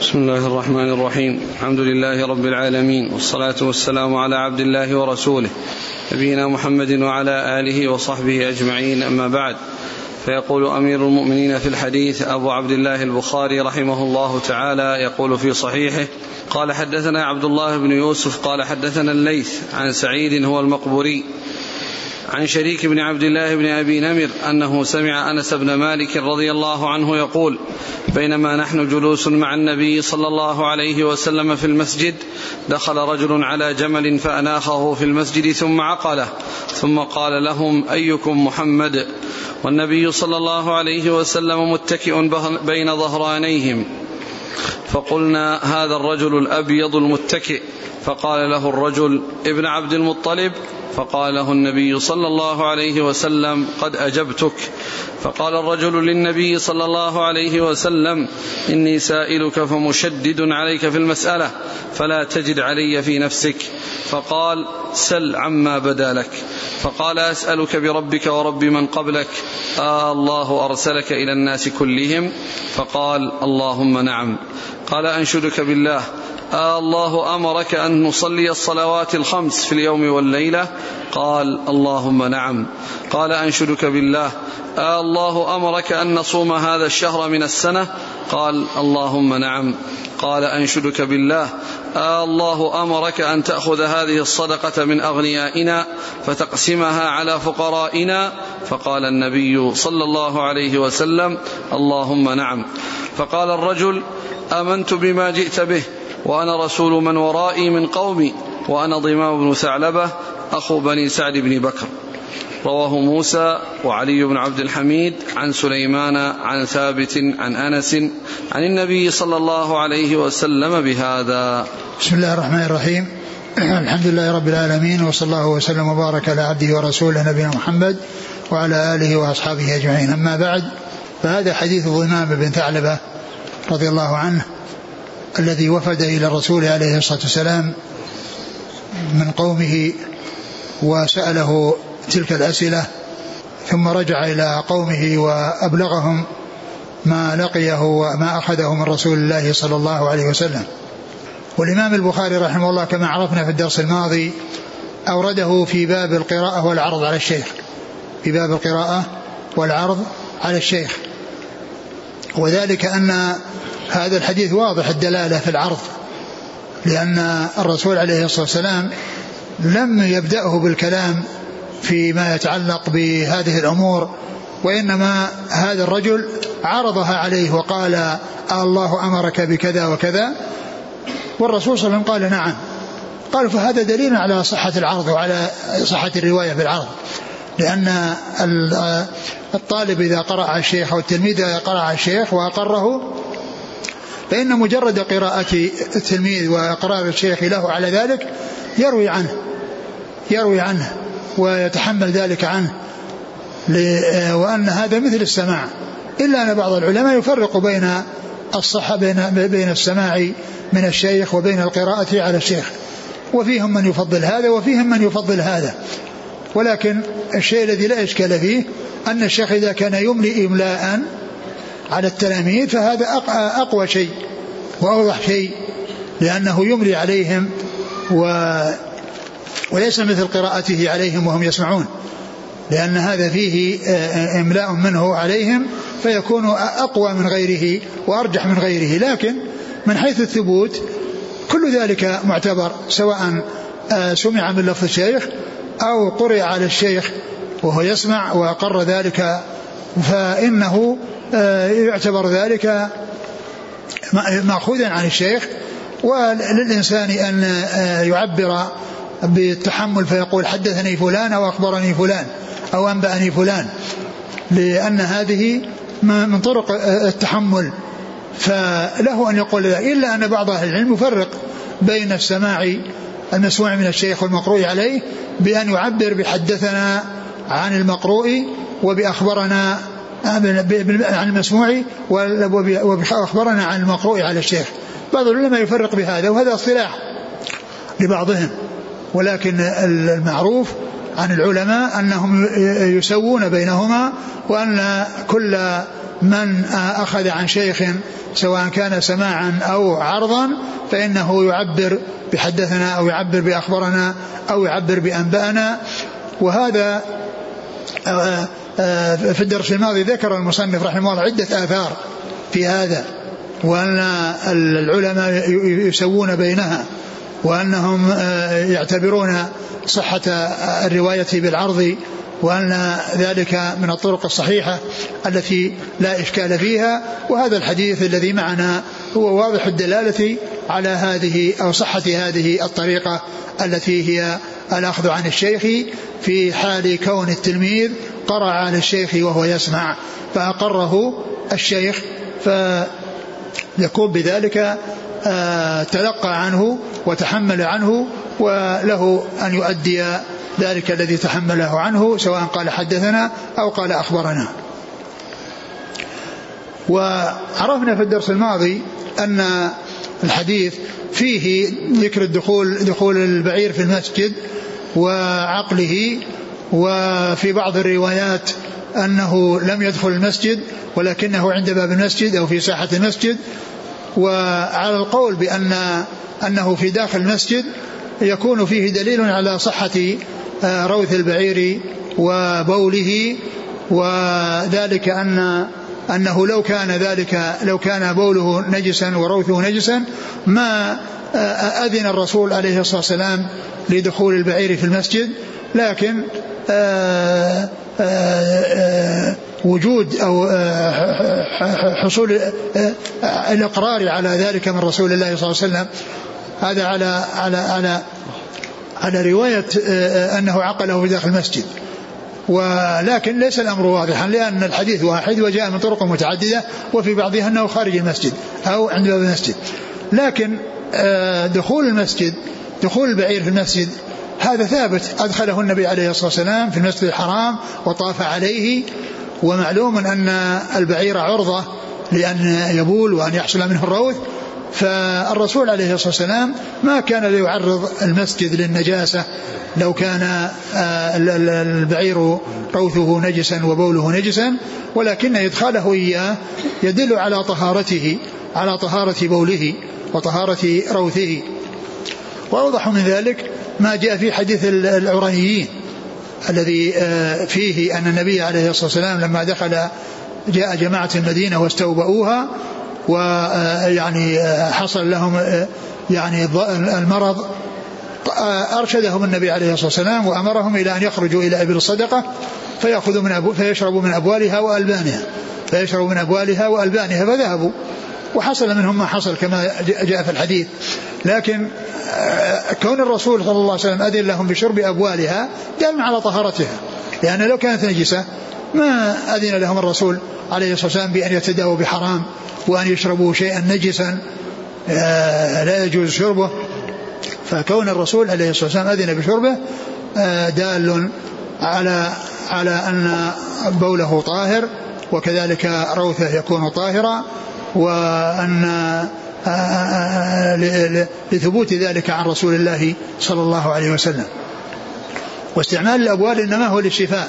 بسم الله الرحمن الرحيم. الحمد لله رب العالمين والصلاة والسلام على عبد الله ورسوله نبينا محمد وعلى آله وصحبه أجمعين. أما بعد فيقول أمير المؤمنين في الحديث أبو عبد الله البخاري رحمه الله تعالى يقول في صحيحه قال حدثنا عبد الله بن يوسف قال حدثنا الليث عن سعيد هو المقبوري عن شريك بن عبد الله بن أبي نمر أنه سمع أنس بن مالك رضي الله عنه يقول بينما نحن جلوس مع النبي صلى الله عليه وسلم في المسجد دخل رجل على جمل فأناخه في المسجد ثم عقله ثم قال لهم أيكم محمد؟ والنبي صلى الله عليه وسلم متكئ بين ظهرانيهم. فقلنا هذا الرجل الأبيض المتكئ. فقال له الرجل ابن عبد المطلب؟ فقال له النبي صلى الله عليه وسلم قد أجبتك. فقال الرجل للنبي صلى الله عليه وسلم إني سائلك فمشدد عليك في المسألة فلا تجد علي في نفسك. فقال سل عما بدا لك. فقال أسألك بربك ورب من قبلك. آه الله أرسلك إلى الناس كلهم. فقال اللهم نعم. قال أنشدك بالله. آه الله أمرك أن نصلي الصلوات الخمس في اليوم والليلة. قال اللهم نعم. قال أنشدك بالله. آه الله أمرك أن نصوم هذا الشهر من السنة. قال اللهم نعم. قال أنشدك بالله. آه الله أمرك أن تأخذ هذه الصدقة من أغنيائنا فتقسمها على فقرائنا. فقال النبي صلى الله عليه وسلم اللهم نعم. فقال الرجل أمنت بما جئت به؟ وأنا رسول من ورائي من قومي وأنا ضمام بن ثعلبة أخو بني سعد بن بكر. رواه موسى وعلي بن عبد الحميد عن سليمان عن ثابت عن أنس عن النبي صلى الله عليه وسلم بهذا. بسم الله الرحمن الرحيم. الحمد لله رب العالمين وصلى الله وسلم وبارك على عبده ورسوله نبينا محمد وعلى آله وأصحابه أجمعين. أما بعد فهذا حديث ضمام بن ثعلبة رضي الله عنه. الذي وفد إلى الرسول عليه الصلاة والسلام من قومه وسأله تلك الأسئلة ثم رجع إلى قومه وأبلغهم ما لقيه وما أخذه من رسول الله صلى الله عليه وسلم. والإمام البخاري رحمه الله كما عرفنا في الدرس الماضي أورده في باب القراءة والعرض على الشيخ في باب القراءة والعرض على الشيخ. وذلك أن هذا الحديث واضح الدلالة في العرض. لأن الرسول عليه الصلاة والسلام لم يبدأه بالكلام فيما يتعلق بهذه الأمور وإنما هذا الرجل عرضها عليه وقال الله أمرك بكذا وكذا والرسول صلى الله عليه وسلم قال نعم قال فهذا دليل على صحة العرض وعلى صحة الرواية بالعرض لأن الطالب إذا قرأ على الشيخ أو التلميذ إذا قرأ على الشيخ وأقره فإن مجرد قراءة التلميذ وإقرار الشيخ له على ذلك يروي عنه يروي عنه ويتحمل ذلك عنه وأن هذا مثل السماع. إلا أن بعض العلماء يفرق بين الصحة بين بين السماع من الشيخ وبين القراءة على الشيخ. وفيهم من يفضل هذا وفيهم من يفضل هذا. ولكن الشيء الذي لا إشكال فيه أن الشيخ إذا كان يملي إملاء على التلاميذ فهذا أقوى شيء وأوضح شيء لأنه يملي عليهم و وليس مثل قراءته عليهم وهم يسمعون. لأن هذا فيه إملاء منه عليهم فيكون أقوى من غيره وأرجح من غيره. لكن من حيث الثبوت كل ذلك معتبر سواء سمع من لفظ الشيخ أو قرئ على الشيخ وهو يسمع وأقر ذلك فإنه يعتبر ذلك مأخوذا عن الشيخ وللإنسان أن يعبر بالتحمل فيقول حدثني فلان أو أخبرني فلان أو أنبأني فلان لأن هذه من طرق التحمل. فله أن يقول إلا أن بعض أهل العلم يفرق بين السماع المسموع من الشيخ والمقروء عليه بأن يعبر بحدثنا عن المقروء وبأخبرنا عن المسموع وأخبرنا عن المقروء على الشيخ. بعض العلماء يفرق بهذا وهذا اصطلاح لبعضهم. ولكن المعروف عن العلماء أنهم يسوون بينهما وأن كل من أخذ عن شيخ سواء كان سماعا أو عرضا فإنه يعبر بحدثنا أو يعبر بأخبرنا أو يعبر بأنبأنا وهذا آه، آه، في الدرس الماضي ذكر المصنف رحمه الله عدة آثار في هذا وأن العلماء يسوون بينها وأنهم آه، يعتبرون صحة الرواية بالعرض وأن ذلك من الطرق الصحيحة التي لا إشكال فيها وهذا الحديث الذي معنا هو واضح الدلالة على هذه أو صحة هذه الطريقة التي هي الأخذ عن الشيخ في حال كون التلميذ قرأ على الشيخ وهو يسمع فأقره الشيخ فيكون بذلك آه، تلقى عنه وتحمل عنه وله أن يؤدي ذلك الذي تحمله عنه سواء قال حدثنا أو قال أخبرنا. وعرفنا في الدرس الماضي أن الحديث فيه ذكر الدخول دخول البعير في المسجد وعقله وفي بعض الروايات أنه لم يدخل المسجد ولكنه عند باب المسجد أو في ساحة المسجد وعلى القول بأن أنه في داخل المسجد يكون فيه دليل على صحة آه، روث البعير وبوله وذلك أن أنه لو كان ذلك لو كان بوله نجسا وروثه نجسا ما آه، أذن الرسول عليه الصلاة والسلام لدخول البعير في المسجد لكن آه، وجود أو حصول الإقرار على ذلك من رسول الله صلى الله عليه وسلم هذا على على على على رواية آه، أنه عقله في داخل المسجد. ولكن ليس الأمر واضحا لأن الحديث واحد وجاء من طرق متعددة وفي بعضها أنه خارج المسجد أو عند باب المسجد. لكن آه، دخول المسجد دخول البعير في المسجد هذا ثابت. أدخله النبي عليه الصلاة والسلام في المسجد الحرام وطاف عليه. ومعلوم أن البعير عرضة لأن يبول وأن يحصل منه الروث. فالرسول عليه الصلاة والسلام ما كان ليعرض المسجد للنجاسة لو كان آه، البعير روثه نجسا وبوله نجسا ولكن إدخاله إياه يدل على طهارته على طهارة بوله وطهارة روثه. وأوضح من ذلك ما جاء في حديث العرانيين الذي آه، فيه أن النبي عليه الصلاة والسلام لما دخل جاء جماعة المدينة واستوبؤوها ويعني حصل لهم يعني المرض أرشدهم النبي عليه الصلاة والسلام وأمرهم إلى أن يخرجوا إلى إبل الصدقة فيأخذوا من أبو فيشربوا من أبوالها وألبانها فيشربوا من أبوالها وألبانها فذهبوا. وحصل منهم ما حصل كما جاء في الحديث. لكن كون الرسول صلى الله عليه وسلم أذن لهم بشرب أبوالها دل على طهارتها. لأن لو كانت نجسة ما أذن لهم الرسول عليه الصلاة والسلام بأن يتداووا بحرام. وأن يشربوا شيئا نجسا آه، لا يجوز شربه. فكون الرسول عليه الصلاة والسلام أذن بشربه آه، دال على على أن بوله طاهر وكذلك روثه يكون طاهرا وأن آه، لثبوت ذلك عن رسول الله صلى الله عليه وسلم. واستعمال الأبوال إنما هو للشفاء.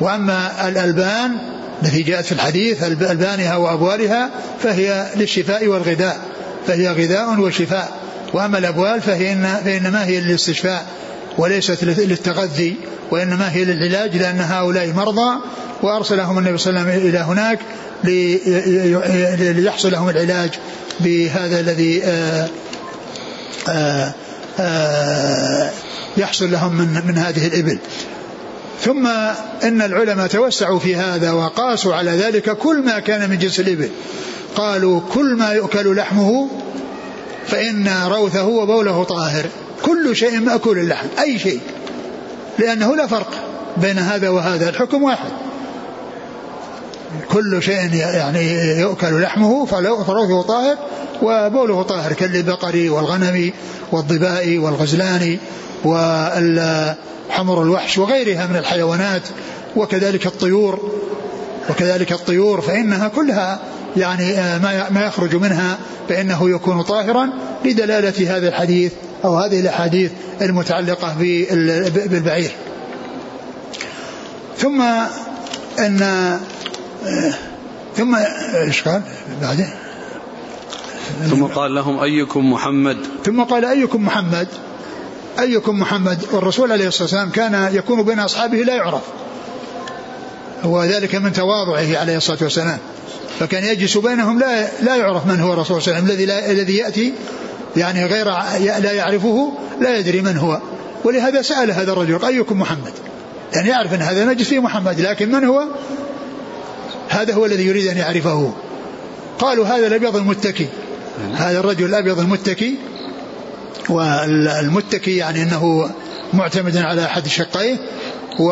وأما الألبان التي جاءت في الحديث ألبانها وأبوالها فهي للشفاء والغذاء فهي غذاء وشفاء وأما الأبوال فهي فإنما هي للاستشفاء وليست للتغذي وإنما هي للعلاج لأن هؤلاء مرضى وأرسلهم النبي صلى الله عليه وسلم إلى هناك ليحصل لهم العلاج بهذا الذي آه، آه، آه، يحصل لهم من من هذه الإبل. ثم إن العلماء توسعوا في هذا وقاسوا على ذلك كل ما كان من جنس الإبل. قالوا كل ما يؤكل لحمه فإن روثه وبوله طاهر. كل شيء مأكول اللحم أي شيء. لأنه لا فرق بين هذا وهذا الحكم واحد. كل شيء يعني يؤكل لحمه فروثه طاهر وبوله طاهر كالبقر والغنم والضباء والغزلان وال حمر الوحش وغيرها من الحيوانات وكذلك الطيور وكذلك الطيور فإنها كلها يعني آه، ما يخرج منها فإنه يكون طاهرا لدلالة هذا الحديث أو هذه الأحاديث المتعلقة بالبعير. ثم أن آه، ثم إيش قال؟ بعدين؟ ثم قال لهم أيكم محمد؟ ثم قال أيكم محمد؟ أيكم محمد؟ والرسول عليه الصلاة والسلام كان يكون بين أصحابه لا يعرف. وذلك من تواضعه عليه الصلاة والسلام. فكان يجلس بينهم لا لا يعرف من هو الرسول صلى الله عليه وسلم. الذي الذي يأتي يعني غير لا يعرفه لا يدري من هو. ولهذا سأل هذا الرجل أيكم محمد؟ يعني يعرف أن هذا مجلس فيه محمد لكن من هو؟ هذا هو الذي يريد أن يعرفه. قالوا هذا الأبيض المتكي. هذا الرجل الأبيض المتكي. والمتكي يعني أنه معتمد على أحد شقيه و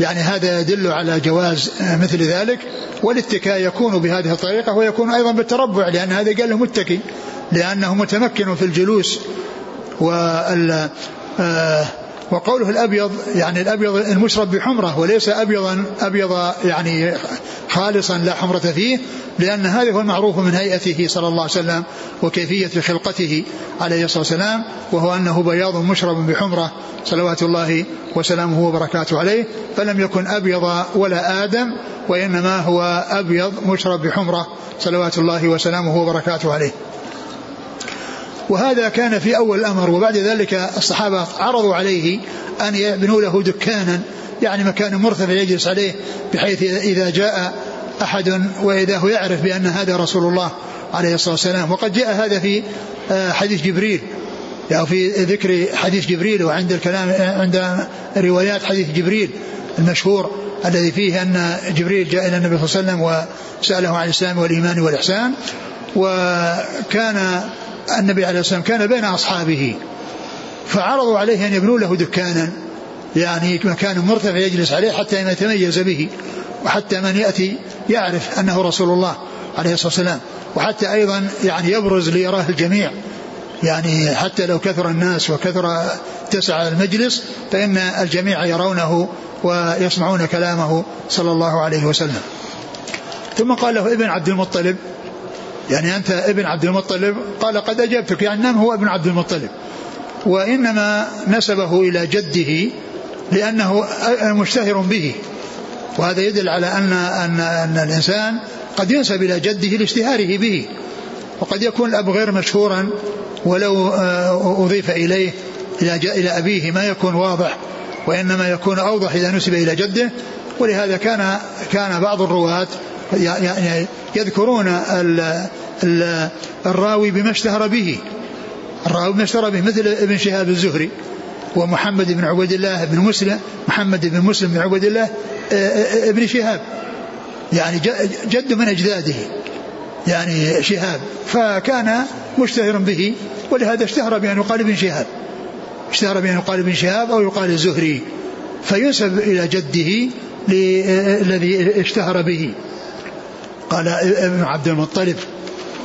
يعني هذا يدل على جواز مثل ذلك. والاتكاء يكون بهذه الطريقة ويكون أيضا بالتربع لأن هذا قال له متكي لأنه متمكن في الجلوس وال آه، وقوله الأبيض يعني الأبيض المشرب بحمرة وليس ابيضا أبيض يعني خالصا لا حمرة فيه لأن هذا هو المعروف من هيئته صلى الله عليه وسلم وكيفية خلقته عليه الصلاة والسلام وهو أنه بياض مشرب بحمرة صلوات الله وسلامه وبركاته عليه فلم يكن أبيض ولا آدم وإنما هو أبيض مشرب بحمرة صلوات الله وسلامه وبركاته عليه. وهذا كان في أول الأمر وبعد ذلك الصحابة عرضوا عليه أن يبنوا له دكانا يعني مكان مرتفع يجلس عليه بحيث إذا جاء أحد وإذا هو يعرف بأن هذا رسول الله عليه الصلاة والسلام. وقد جاء هذا في آه، حديث جبريل يعني في ذكر حديث جبريل وعند الكلام عند روايات حديث جبريل المشهور الذي فيه أن جبريل جاء إلى النبي صلى الله عليه وسلم وسأله عن الإسلام والإيمان والإحسان. وكان النبي عليه الصلاة والسلام كان بين أصحابه فعرضوا عليه أن يبنوا له دكانا يعني مكان مرتفع يجلس عليه حتى ما يتميز به وحتى من يأتي يعرف أنه رسول الله عليه الصلاة والسلام وحتى أيضا يعني يبرز ليراه الجميع يعني حتى لو كثر الناس وكثر اتسع المجلس فإن الجميع يرونه ويسمعون كلامه صلى الله عليه وسلم. ثم قال له ابن عبد المطلب يعني أنت ابن عبد المطلب؟ قال قد أجبتك يعني نعم هو ابن عبد المطلب. وإنما نسبه إلى جده لأنه مشتهر به. وهذا يدل على أن أن أن الإنسان قد ينسب إلى جده لاشتهاره به. وقد يكون الأب غير مشهورا ولو آه، أضيف إليه إلى إلى أبيه ما يكون واضح وإنما يكون أوضح إذا نسب إلى جده. ولهذا كان كان بعض الرواة يعني يذكرون الراوي بما اشتهر به. الراوي بما اشتهر به مثل ابن شهاب الزهري ومحمد بن عبيد الله بن مسلم محمد بن مسلم بن عبيد الله آه، آه، ابن شهاب. يعني جد من أجداده. يعني شهاب. فكان مشتهرا به ولهذا اشتهر بأن يقال ابن شهاب. اشتهر بأن يقال ابن شهاب أو يقال الزهري. فينسب إلى جده الذي اشتهر به. قال ابن عبد المطلب.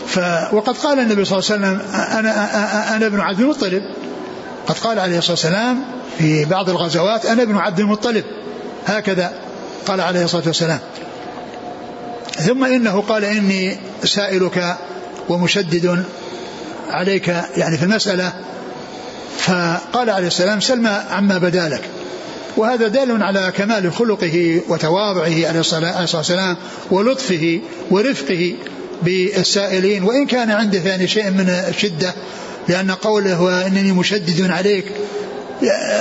ف وقد قال النبي صلى الله عليه وسلم أنا, أنا ابن عبد المطلب. قد قال عليه الصلاة والسلام في بعض الغزوات أنا ابن عبد المطلب. هكذا قال عليه الصلاة والسلام. ثم إنه قال إني سائلك ومشدد عليك يعني في المسألة. فقال عليه السلام سلم عما بدا لك. وهذا دال على كمال خلقه وتواضعه عليه الصلاة والسلام ولطفه ورفقه بالسائلين. وإن كان عنده يعني شيء من الشدة لأن قوله إنني مشدد عليك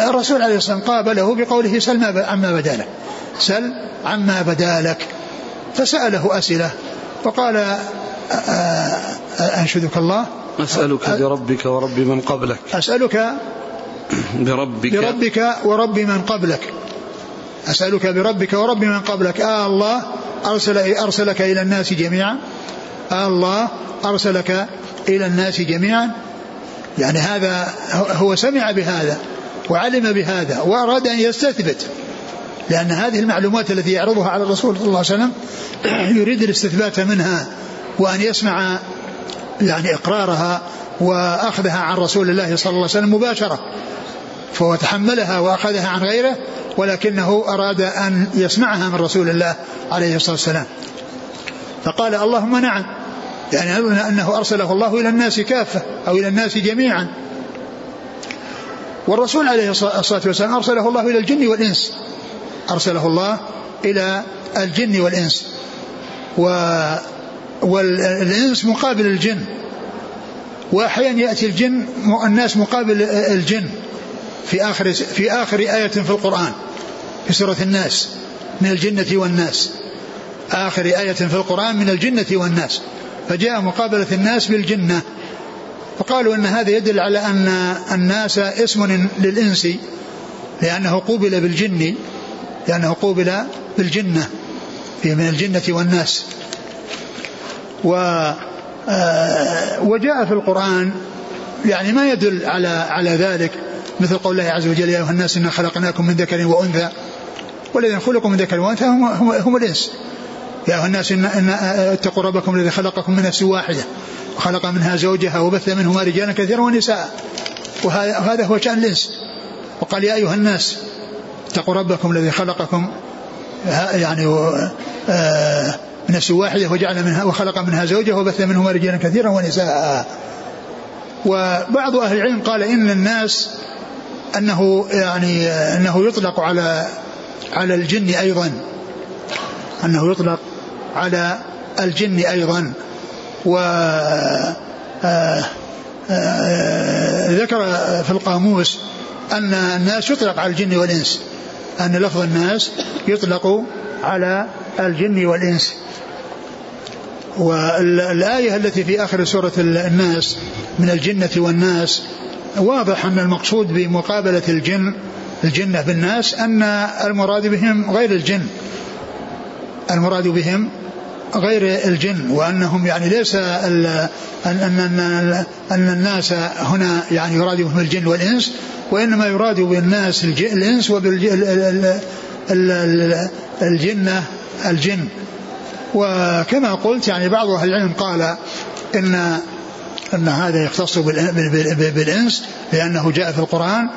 الرسول عليه الصلاة والسلام قابله بقوله سل عما بدا لك سل عما بدا لك فسأله أسئلة وقال أنشدك الله؟ أسألك بربك ورب من قبلك. أسألك بربك. بربك ورب من قبلك. أسألك بربك ورب من قبلك. آه الله أرسل أرسلك إلى الناس جميعا. آه الله أرسلك إلى الناس جميعا. يعني هذا هو سمع بهذا وعلم بهذا وأراد أن يستثبت. لأن هذه المعلومات التي يعرضها على الرسول صلى الله عليه وسلم يريد الاستثبات منها وأن يسمع يعني إقرارها وأخذها عن رسول الله صلى الله عليه وسلم مباشرة فهو تحملها وأخذها عن غيره ولكنه أراد أن يسمعها من رسول الله عليه الصلاة والسلام. فقال اللهم نعم يعني أنه أرسله الله إلى الناس كافة أو إلى الناس جميعا. والرسول عليه الصلاة والسلام أرسله الله إلى الجن والإنس. أرسله الله إلى الجن والإنس. والإنس مقابل الجن وأحيانا يأتي الجن الناس مقابل الجن في آخر في آخر آية في القرآن في سورة الناس من الجنة والناس. آخر آية في القرآن من الجنة والناس. فجاء مقابلة الناس بالجنة. فقالوا أن هذا يدل على أن الناس اسم للإنس لأنه قوبل بالجن لأنه قوبل بالجنة في من الجنة والناس. و وجاء في القرآن يعني ما يدل على على ذلك مثل قول الله عز وجل يا أيها الناس إنا خلقناكم من ذكر وأنثى. والذين خلقوا من ذكر وأنثى هم, هم, هم الإنس. يا أيها الناس إن, إن اتقوا ربكم الذي خلقكم من نفس واحدة وخلق منها زوجها وبث منهما رجالا كثيرا ونساء. وهذا هو شأن الإنس. وقال يا أيها الناس اتقوا ربكم الذي خلقكم يعني آه، نفس واحدة وجعل منها وخلق منها زوجها وبث منهما رجالا كثيرا ونساء. وبعض أهل العلم قال إن الناس أنه يعني أنه يطلق على على الجن أيضا. أنه يطلق على الجن أيضا. و آه، آه، ذكر في القاموس أن الناس يطلق على الجن والإنس. أن لفظ الناس يطلق على الجن والإنس. والآية التي في آخر سورة الناس من الجنة والناس واضح أن المقصود بمقابلة الجن الجنة بالناس أن المراد بهم غير الجن. المراد بهم غير الجن وأنهم يعني ليس ان ان ان الناس هنا يعني يراد بهم الجن والإنس وإنما يراد بالناس الإنس وبالجنه الجن. وكما قلت يعني بعض أهل العلم قال إن إن هذا يختص بالإنس لأنه جاء في القرآن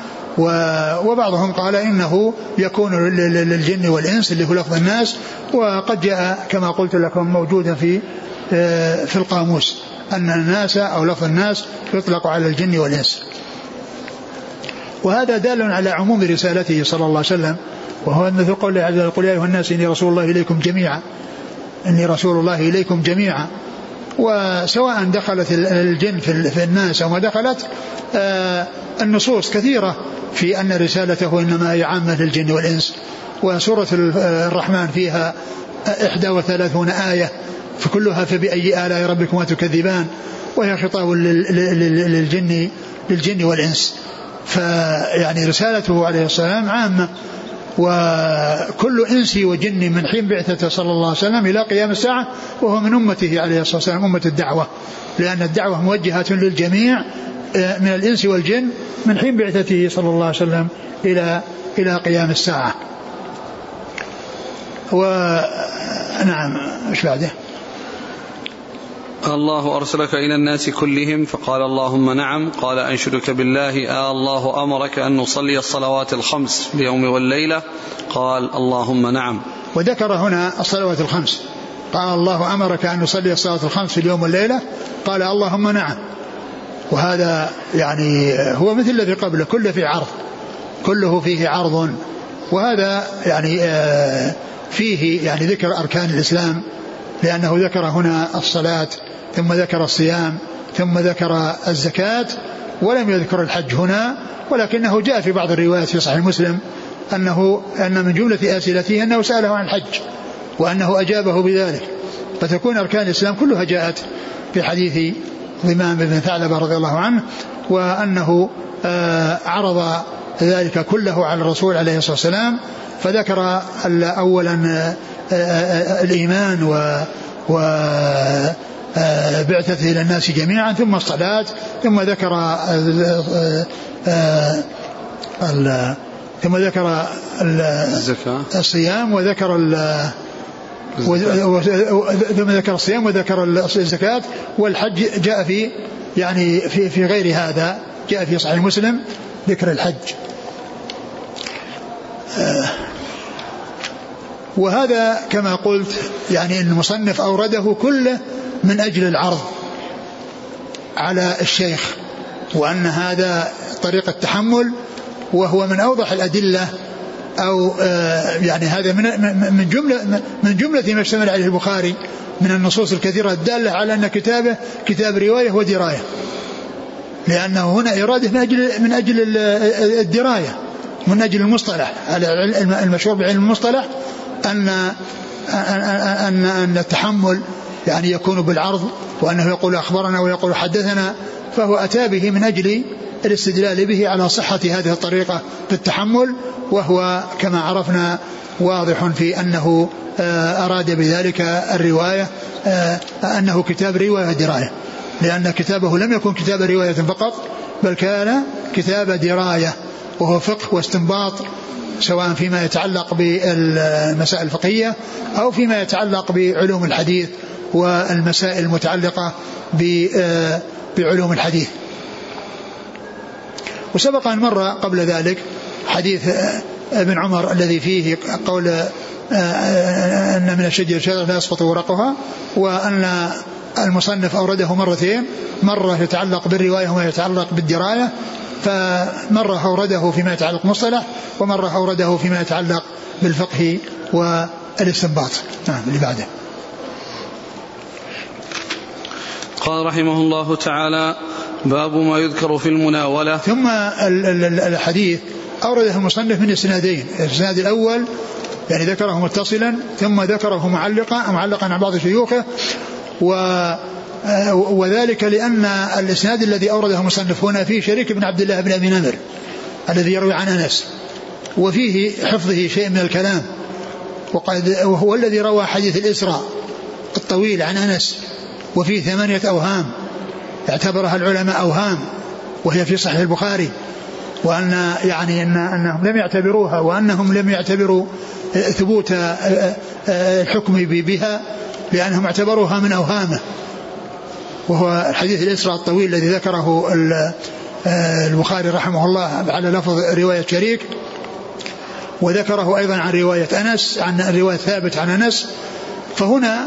وبعضهم قال إنه يكون للجن والإنس اللي هو لفظ الناس وقد جاء كما قلت لكم موجودا في آه، في القاموس أن الناس أو لفظ الناس يطلق على الجن والإنس. وهذا دال على عموم رسالته صلى الله عليه وسلم وهو مثل قول الله عز وجل قل يا أيها الناس إني رسول الله إليكم جميعا أني رسول الله إليكم جميعا. وسواء دخلت الجن في الناس أو ما دخلت آه، النصوص كثيرة في أن رسالته إنما هي عامة للجن والإنس. وسورة الرحمن فيها 31 آية فكلها فبأي آلاء ربكما تكذبان وهي خطاب للجن للجن والإنس. فيعني رسالته عليه السلام عامة. وكل إنس وجن من حين بعثته صلى الله عليه وسلم إلى قيام الساعة وهو من أمته عليه الصلاة والسلام أمة الدعوة لأن الدعوة موجهة للجميع آه، من الإنس والجن من حين بعثته صلى الله عليه وسلم إلى إلى قيام الساعة ونعم إيش بعده؟ الله أرسلك إلى الناس كلهم فقال اللهم نعم قال أنشدك بالله آه الله أمرك أن نصلي الصلوات الخمس اليوم والليلة. قال اللهم نعم. وذكر هنا الصلوات الخمس. قال الله أمرك أن نصلي الصلوات الخمس في اليوم والليلة. قال اللهم نعم. وهذا يعني هو مثل الذي قبله كله في عرض. كله فيه عرض. وهذا يعني آه، فيه يعني ذكر أركان الإسلام لأنه ذكر هنا الصلاة. ثم ذكر الصيام ثم ذكر الزكاة ولم يذكر الحج هنا ولكنه جاء في بعض الروايات في صحيح مسلم أنه أن من جملة أسئلته أنه سأله عن الحج وأنه أجابه بذلك. فتكون أركان الإسلام كلها جاءت في حديث ضمام بن ثعلبة رضي الله عنه وأنه آه، عرض ذلك كله على الرسول عليه الصلاة والسلام فذكر أولا آه، آه، الإيمان و, و بعثته إلى الناس جميعا ثم الصلاة ثم ذكر ثم ذكر الزكاة. الصيام وذكر ثم ذكر الصيام وذكر الزكاة والحج جاء في يعني في في غير هذا جاء في صحيح مسلم ذكر الحج. وهذا كما قلت يعني المصنف أورده كله من أجل العرض على الشيخ وأن هذا طريقة تحمل وهو من أوضح الأدلة أو آه، يعني هذا من من جملة من جملة ما اشتمل عليه البخاري من النصوص الكثيرة الدالة على أن كتابه كتاب رواية ودراية. لأنه هنا إرادة من أجل من أجل الدراية من أجل المصطلح المشهور بعلم المصطلح أن أن أن التحمل يعني يكون بالعرض وأنه يقول أخبرنا ويقول حدثنا فهو أتى به من أجل الاستدلال به على صحة هذه الطريقة في التحمل وهو كما عرفنا واضح في أنه آه، أراد بذلك الرواية آه، أنه كتاب رواية دراية لأن كتابه لم يكن كتاب رواية فقط بل كان كتاب دراية وهو فقه واستنباط سواء فيما يتعلق بالمسائل الفقهية أو فيما يتعلق بعلوم الحديث والمسائل المتعلقة آه، بعلوم الحديث. وسبق أن مر قبل ذلك حديث آه، ابن عمر الذي فيه قول آه، أن من الشجر شجرة لا يسقط ورقها وأن المصنف أورده مرتين مرة يتعلق بالرواية وما يتعلق بالدراية فمرة أورده فيما يتعلق بالمصطلح ومرة أورده فيما يتعلق بالفقه والإستنباط. نعم اللي بعده. قال رحمه الله تعالى باب ما يذكر في المناولة. ثم الحديث أورده المصنف من إسنادين. الإسناد الأول يعني ذكره متصلا ثم ذكره معلقا معلقا عن بعض شيوخه و وذلك لأن الإسناد الذي أورده المصنف هنا فيه شريك بن عبد الله بن أبي نمر الذي يروي عن أنس وفيه حفظه شيء من الكلام وقد وهو الذي روى حديث الإسراء الطويل عن أنس. وفيه ثمانية أوهام اعتبرها العلماء أوهام وهي في صحيح البخاري وأن يعني أن أنهم لم يعتبروها وأنهم لم يعتبروا ثبوت الحكم بها لأنهم اعتبروها من أوهامه. وهو الحديث الإسراء الطويل الذي ذكره البخاري رحمه الله على لفظ رواية شريك وذكره أيضا عن رواية أنس عن رواية ثابت عن أنس. فهنا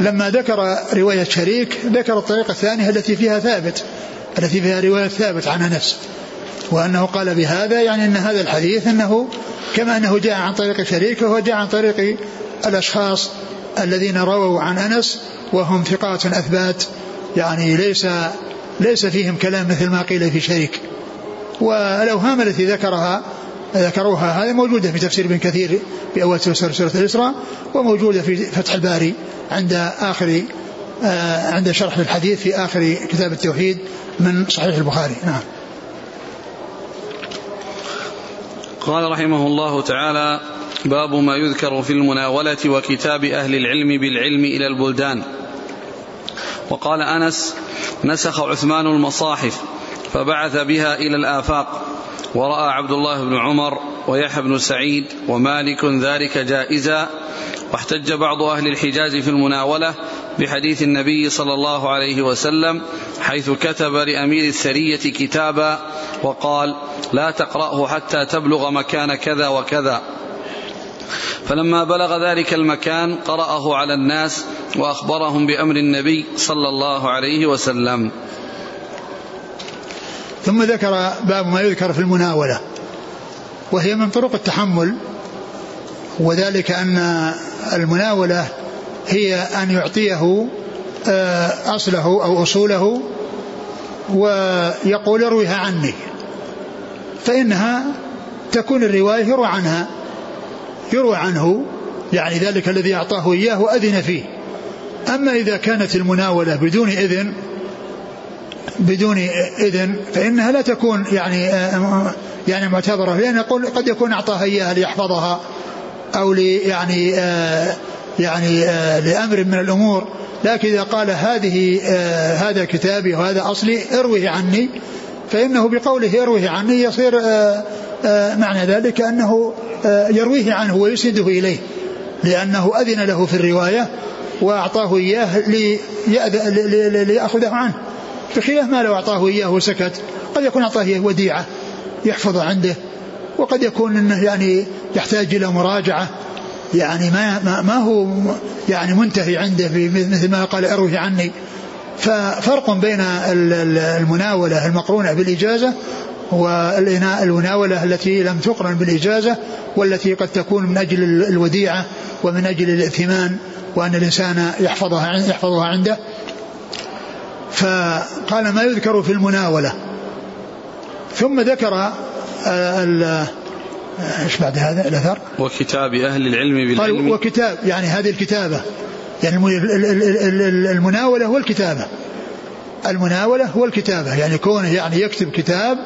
لما ذكر رواية شريك ذكر الطريقة الثانية التي فيها ثابت التي فيها رواية ثابت عن أنس. وأنه قال بهذا يعني أن هذا الحديث أنه كما أنه جاء عن طريق شريك وهو جاء عن طريق الأشخاص الذين رووا عن أنس وهم ثقات أثبات يعني ليس ليس فيهم كلام مثل ما قيل في شريك. والأوهام التي ذكرها ذكروها هذه موجودة في تفسير ابن كثير في أول سورة سورة الإسراء وموجودة في فتح الباري عند آخر آه عند شرح الحديث في آخر كتاب التوحيد من صحيح البخاري. نعم. قال رحمه الله تعالى باب ما يذكر في المناولة وكتاب أهل العلم بالعلم إلى البلدان. وقال أنس نسخ عثمان المصاحف فبعث بها إلى الآفاق. ورأى عبد الله بن عمر ويحيى بن سعيد ومالك ذلك جائزا واحتج بعض أهل الحجاز في المناولة بحديث النبي صلى الله عليه وسلم حيث كتب لأمير السرية كتابا وقال لا تقرأه حتى تبلغ مكان كذا وكذا. فلما بلغ ذلك المكان قرأه على الناس وأخبرهم بأمر النبي صلى الله عليه وسلم. ثم ذكر باب ما يذكر في المناولة وهي من طرق التحمل وذلك أن المناولة هي أن يعطيه آه، أصله أو أصوله ويقول ارويها عني فإنها تكون الرواية يروى عنها يروى عنه يعني ذلك الذي أعطاه إياه أذن فيه. أما إذا كانت المناولة بدون إذن بدون إذن فإنها لا تكون يعني يعني معتبرة لأن قد يكون أعطاها إياها ليحفظها أو لي يعني يعني لأمر من الأمور لكن إذا قال هذه هذا كتابي وهذا أصلي اروه عني فإنه بقوله اروه عني يصير معنى ذلك أنه يرويه عنه ويسنده إليه لأنه أذن له في الرواية وأعطاه إياه ليأخذه عنه بخلاف ما لو أعطاه إياه وسكت قد يكون أعطاه إياه وديعة يحفظ عنده وقد يكون إنه يعني يحتاج إلى مراجعة يعني ما ما هو يعني منتهي عنده مثل ما قال أروه عني. ففرق بين المناولة المقرونة بالإجازة والمناولة التي لم تقرن بالإجازة والتي قد تكون من أجل الوديعة ومن أجل الائتمان وأن الإنسان يحفظها يحفظها عنده. فقال ما يذكر في المناولة. ثم ذكر آه، إيش بعد هذا الأثر؟ وكتاب أهل العلم بالعلم. وكتاب يعني هذه الكتابة. يعني المناولة والكتابة. المناولة والكتابة يعني كونه يعني يكتب كتاب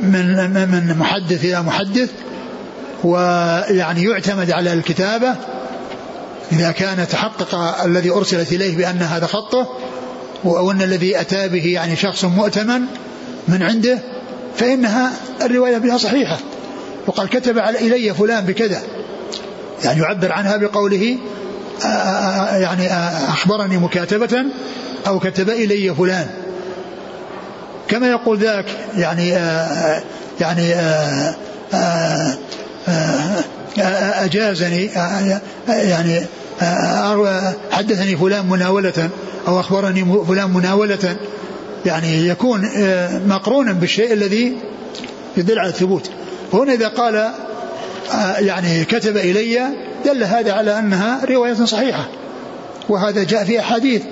من من محدث إلى محدث ويعني يعتمد على الكتابة إذا كان تحقق الذي أرسلت إليه بأن هذا خطه وان الذي اتى به يعني شخص مؤتمن من عنده فانها الروايه بها صحيحه وقال كتب إلي فلان بكذا يعني يعبر عنها بقوله آه، آه، آه، يعني أخبرني مكاتبة أو كتب إلي فلان كما يقول ذاك يعني يعني أجازني يعني حدثني فلان مناولة أو أخبرني فلان مناولة. يعني يكون مقرونا بالشيء الذي يدل على الثبوت. هنا إذا قال آه، يعني كتب إلي دل هذا على أنها رواية صحيحة. وهذا جاء في أحاديث.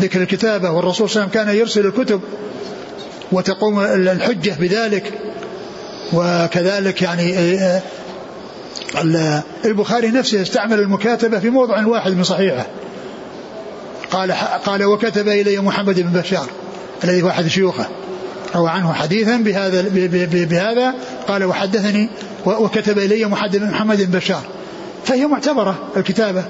ذكر الكتابة والرسول صلى الله عليه وسلم كان يرسل الكتب وتقوم الحجة بذلك. وكذلك يعني آه، البخاري نفسه استعمل المكاتبة في موضع واحد من صحيحه. قال قال وكتب إلي محمد بن بشار الذي هو أحد شيوخه. روى عنه حديثا بهذا بهذا. قال وحدثني وكتب إلي محمد بن بشار. فهي معتبرة الكتابة.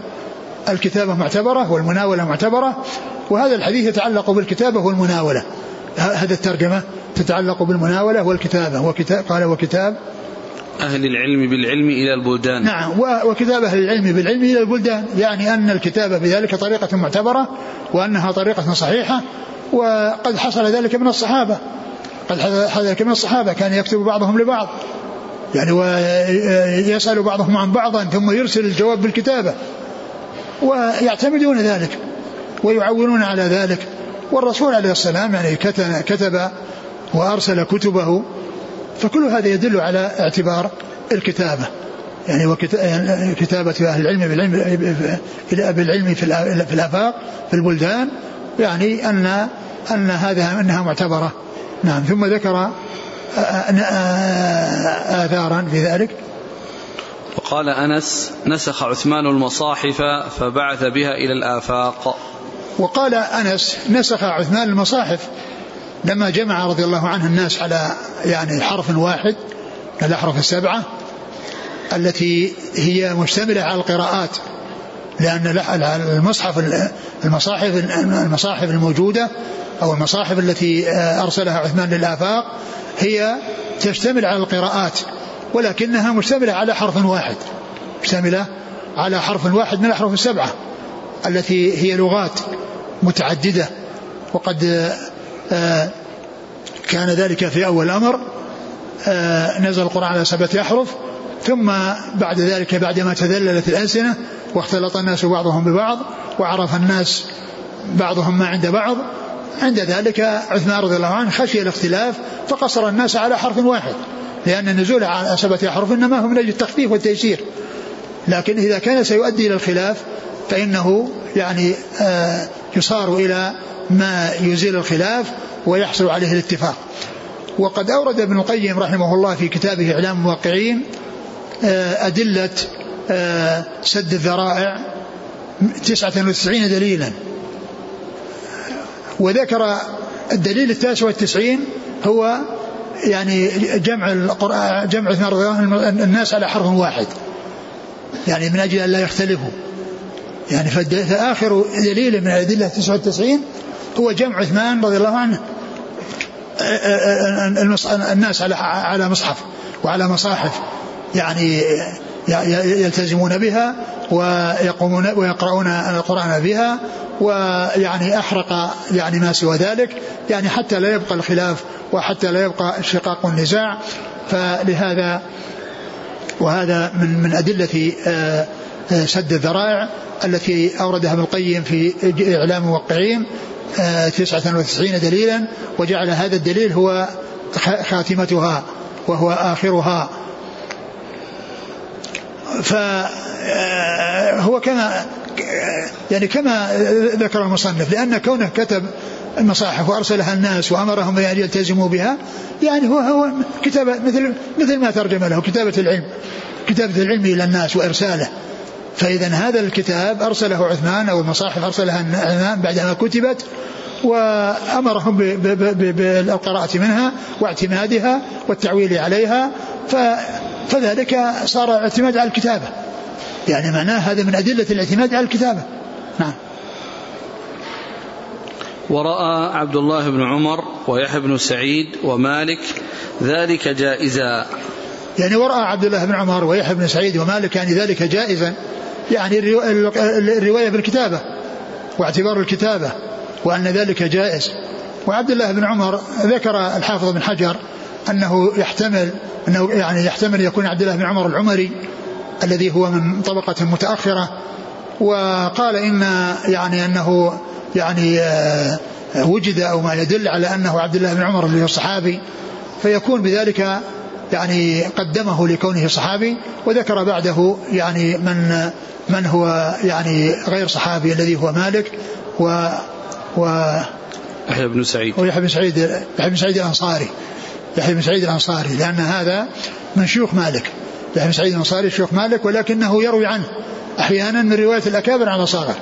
الكتابة معتبرة والمناولة معتبرة وهذا الحديث يتعلق بالكتابة والمناولة. هذا الترجمة تتعلق بالمناولة والكتابة. وكتاب قال وكتاب أهل العلم بالعلم إلى البلدان. نعم وكتاب أهل العلم بالعلم إلى البلدان يعني أن الكتابة بذلك طريقة معتبرة وأنها طريقة صحيحة وقد حصل ذلك من الصحابة. قد حدث من الصحابة كان يكتب بعضهم لبعض. يعني ويسأل بعضهم عن بعضا ثم يرسل الجواب بالكتابة. ويعتمدون ذلك ويعولون على ذلك. والرسول عليه السلام يعني كتب وأرسل كتبه. فكل هذا يدل على اعتبار الكتابة. يعني وكتابة أهل العلم بالعلم بالعلم في الآفاق في البلدان يعني أن أن هذا أنها معتبرة. نعم. ثم ذكر آثارا في ذلك. وقال أنس نسخ عثمان المصاحف فبعث بها إلى الآفاق. وقال أنس نسخ عثمان المصاحف لما جمع رضي الله عنه الناس على يعني حرف واحد الأحرف السبعة التي هي مشتملة على القراءات لأن المصحف المصاحف المصاحف الموجودة أو المصاحف التي آه، أرسلها عثمان للآفاق هي تشتمل على القراءات ولكنها مشتملة على حرف واحد مشتملة على حرف واحد من الأحرف السبعة التي هي لغات متعددة وقد كان ذلك في أول الأمر آه، نزل القرآن على سبعة أحرف ثم بعد ذلك بعدما تذللت الألسنة واختلط الناس بعضهم ببعض وعرف الناس بعضهم ما عند بعض عند ذلك عثمان رضي الله عنه خشي الاختلاف فقصر الناس على حرف واحد لأن النزول على سبعة أحرف إنما هو من أجل التخفيف والتيسير. لكن إذا كان سيؤدي إلى الخلاف فإنه يعني آه يصار إلى ما يزيل الخلاف ويحصل عليه الاتفاق. وقد أورد ابن القيم رحمه الله في كتابه إعلام الموقعين آه أدلة آه سد الذرائع تسعة وتسعين دليلا. وذكر الدليل التاسع والتسعين هو يعني جمع القرآن جمع الناس على حرف واحد. يعني من أجل أن لا يختلفوا. يعني فآخر دليل من الأدلة 99 هو جمع عثمان رضي الله عنه الناس على على مصحف وعلى مصاحف يعني يلتزمون بها ويقومون ويقرؤون القرآن بها ويعني أحرق يعني ما سوى ذلك يعني حتى لا يبقى الخلاف وحتى لا يبقى الشقاق والنزاع فلهذا وهذا من من أدلة آه، آه، سد الذرائع التي أوردها ابن القيم في إعلام الموقعين 99 آه، دليلا وجعل هذا الدليل هو خاتمتها وهو آخرها. فهو كما يعني كما ذكر المصنف لأن كونه كتب المصاحف وأرسلها الناس وأمرهم بأن يلتزموا بها يعني هو هو كتابه مثل مثل ما ترجم له كتابة العلم كتابة العلم إلى الناس وإرساله. فإذا هذا الكتاب أرسله عثمان أو المصاحف أرسلها عثمان بعدما كتبت وأمرهم بالقراءة منها واعتمادها والتعويل عليها فذلك صار اعتماد على الكتابة. يعني معناه هذا من أدلة الاعتماد على الكتابة. نعم. ورأى عبد الله بن عمر ويحيى بن سعيد ومالك ذلك جائزا. يعني ورأى عبد الله بن عمر ويحيى بن سعيد ومالك يعني ذلك جائزا. يعني الرواية بالكتابة واعتبار الكتابة وأن ذلك جائز. وعبد الله بن عمر ذكر الحافظ بن حجر أنه يحتمل أنه يعني يحتمل يكون عبد الله بن عمر العمري الذي هو من طبقة متأخرة. وقال إن يعني أنه يعني آه، وجد أو ما يدل على أنه عبد الله بن عمر اللي هو صحابي فيكون بذلك يعني قدمه لكونه صحابي وذكر بعده يعني من من هو يعني غير صحابي الذي هو مالك و و يحيى بن سعيد. ويحيى بن سعيد يحيى بن سعيد الأنصاري. يحيى بن سعيد الأنصاري لأن هذا من شيوخ مالك. يحيى بن سعيد الأنصاري شيوخ مالك ولكنه يروي عنه أحيانا من رواية الأكابر عن الأصاغر.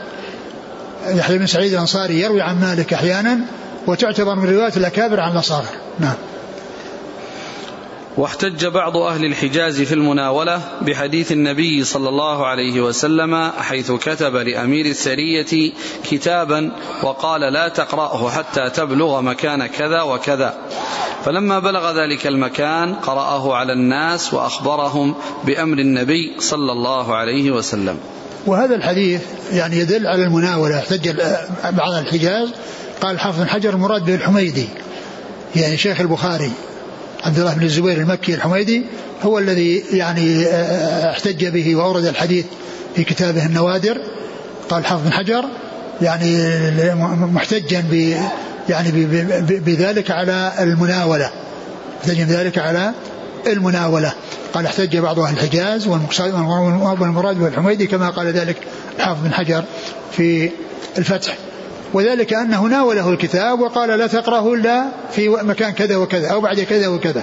يحيى بن سعيد الأنصاري يروي عن مالك أحيانا وتعتبر من رواية الأكابر عن الأصاغر. نعم. واحتج بعض أهل الحجاز في المناولة بحديث النبي صلى الله عليه وسلم حيث كتب لأمير السرية كتابا وقال لا تقرأه حتى تبلغ مكان كذا وكذا. فلما بلغ ذلك المكان قرأه على الناس وأخبرهم بأمر النبي صلى الله عليه وسلم. وهذا الحديث يعني يدل على المناولة. احتج بعض الحجاز قال حافظ حجر المراد به الحميدي يعني شيخ البخاري. عبد الله بن الزبير المكي الحميدي هو الذي يعني احتج به وأورد الحديث في كتابه النوادر قال حافظ بن حجر يعني محتجا ب يعني بذلك على المناولة محتجا بذلك على المناولة قال احتج بعض أهل الحجاز والمراد بالحميدي كما قال ذلك الحافظ بن حجر في الفتح وذلك أنه ناوله الكتاب وقال لا تقرأه إلا في مكان كذا وكذا أو بعد كذا وكذا.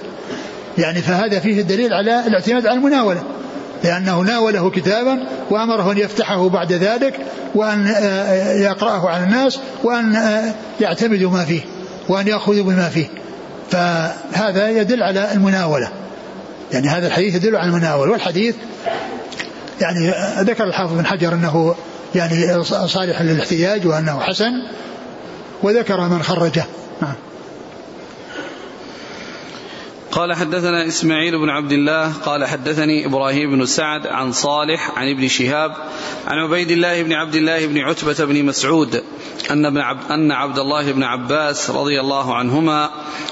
يعني فهذا فيه الدليل على الاعتماد على المناولة. لأنه ناوله كتابا وأمره أن يفتحه بعد ذلك وأن آه، يقرأه على الناس وأن آه، يعتمدوا ما فيه وأن يأخذوا بما فيه. فهذا يدل على المناولة. يعني هذا الحديث يدل على المناول والحديث يعني ذكر الحافظ بن حجر أنه يعني صالح للاحتجاج وأنه حسن وذكر من خرجه. نعم. قال حدثنا إسماعيل بن عبد الله قال حدثني إبراهيم بن سعد عن صالح عن ابن شهاب عن عبيد الله بن عبد الله بن عتبة بن مسعود أن أن عبد الله بن عباس رضي الله عنهما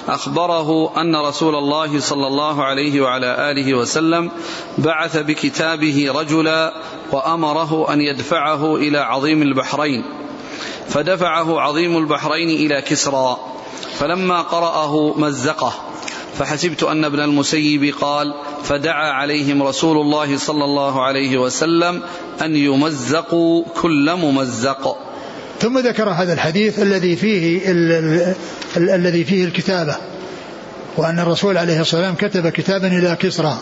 أخبره أن رسول الله صلى الله عليه وعلى آله وسلم بعث بكتابه رجلا وأمره أن يدفعه إلى عظيم البحرين فدفعه عظيم البحرين إلى كسرى فلما قرأه مزقه. فحسبت أن ابن المسيب قال فدعا عليهم رسول الله صلى الله عليه وسلم أن يمزقوا كل ممزق. ثم ذكر هذا الحديث الذي فيه ال ال ال الذي فيه الكتابة وأن الرسول عليه الصلاة والسلام كتب كتابا إلى كسرى